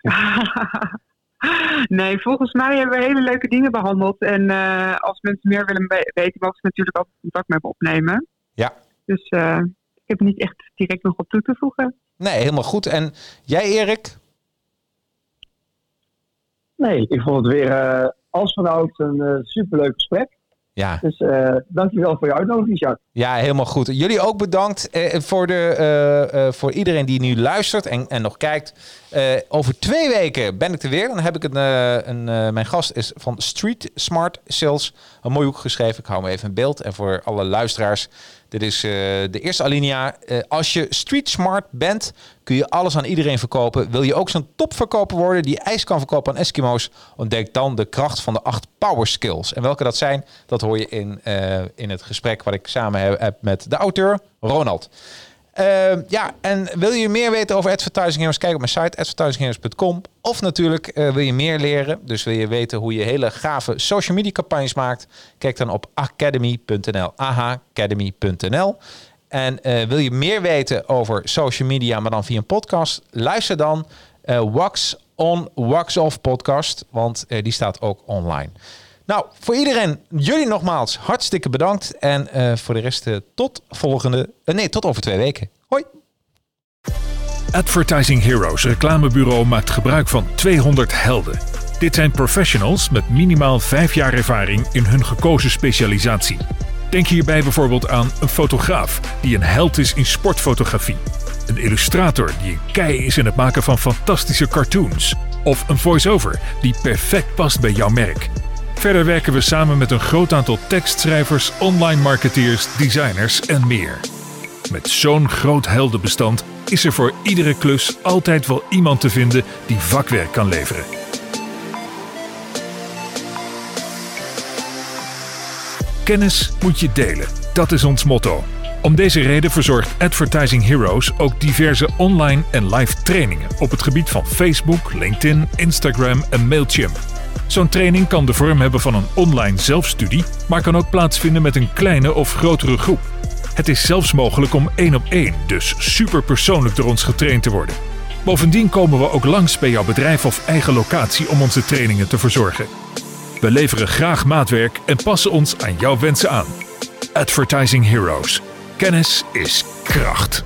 [SPEAKER 1] [LAUGHS]
[SPEAKER 4] nee, volgens mij hebben we hele leuke dingen behandeld. En als mensen meer willen weten, mogen ze natuurlijk altijd contact met me opnemen.
[SPEAKER 1] Ja.
[SPEAKER 4] Dus ik heb niet echt direct nog op toe te voegen.
[SPEAKER 1] Nee, helemaal goed. En jij, Erik?
[SPEAKER 3] Nee, ik vond het weer uh, als vanouds een uh, superleuk gesprek.
[SPEAKER 1] Ja.
[SPEAKER 3] Dus uh, dankjewel voor je uitnodiging, Jacques.
[SPEAKER 1] Ja, helemaal goed. Jullie ook bedankt eh, voor, de, uh, voor iedereen die nu luistert en, en nog kijkt. over twee weken ben ik er weer. Dan heb ik een, een mijn gast is van Street Smart Sales. Een mooi boek geschreven. Ik hou me even in beeld. En voor alle luisteraars, dit is uh, de eerste alinea. Uh, als je street smart bent, kun je alles aan iedereen verkopen. Wil je ook zo'n topverkoper worden die ijs kan verkopen aan Eskimo's? Ontdek dan de kracht van de acht power skills. En welke dat zijn, dat hoor je in, uh, in het gesprek wat ik samen heb met de auteur Ronald. Uh, ja, en wil je meer weten over Advertising? Kijk op mijn site advertisingheroes.com. Of natuurlijk uh, wil je meer leren. Dus wil je weten hoe je hele gave social media campagnes maakt? Kijk dan op academy.nl. ahacademy.nl. En uh, wil je meer weten over social media, maar dan via een podcast? Luister dan Wax On, Wax Off podcast. Want die staat ook online. Nou, voor iedereen, jullie nogmaals hartstikke bedankt. En uh, voor de rest uh, tot volgende... Uh, nee, tot over twee weken. Hoi!
[SPEAKER 5] Advertising Heroes reclamebureau maakt gebruik van 200 helden. Dit zijn professionals met minimaal 5 jaar ervaring in hun gekozen specialisatie. Denk hierbij bijvoorbeeld aan een fotograaf die een held is in sportfotografie. Een illustrator die een kei is in het maken van fantastische cartoons. Of een voice-over die perfect past bij jouw merk. Verder werken we samen met een groot aantal tekstschrijvers, online marketeers, designers en meer. Met zo'n groot heldenbestand is er voor iedere klus altijd wel iemand te vinden die vakwerk kan leveren. Kennis moet je delen, dat is ons motto. Om deze reden verzorgt Advertising Heroes ook diverse online en live trainingen op het gebied van Facebook, LinkedIn, Instagram en Mailchimp. Zo'n training kan de vorm hebben van een online zelfstudie, maar kan ook plaatsvinden met een kleine of grotere groep. Het is zelfs mogelijk om één op één, dus super persoonlijk door ons getraind te worden. Bovendien komen we ook langs bij jouw bedrijf of eigen locatie om onze trainingen te verzorgen. We leveren graag maatwerk en passen ons aan jouw wensen aan. Advertising Heroes. Kennis is kracht.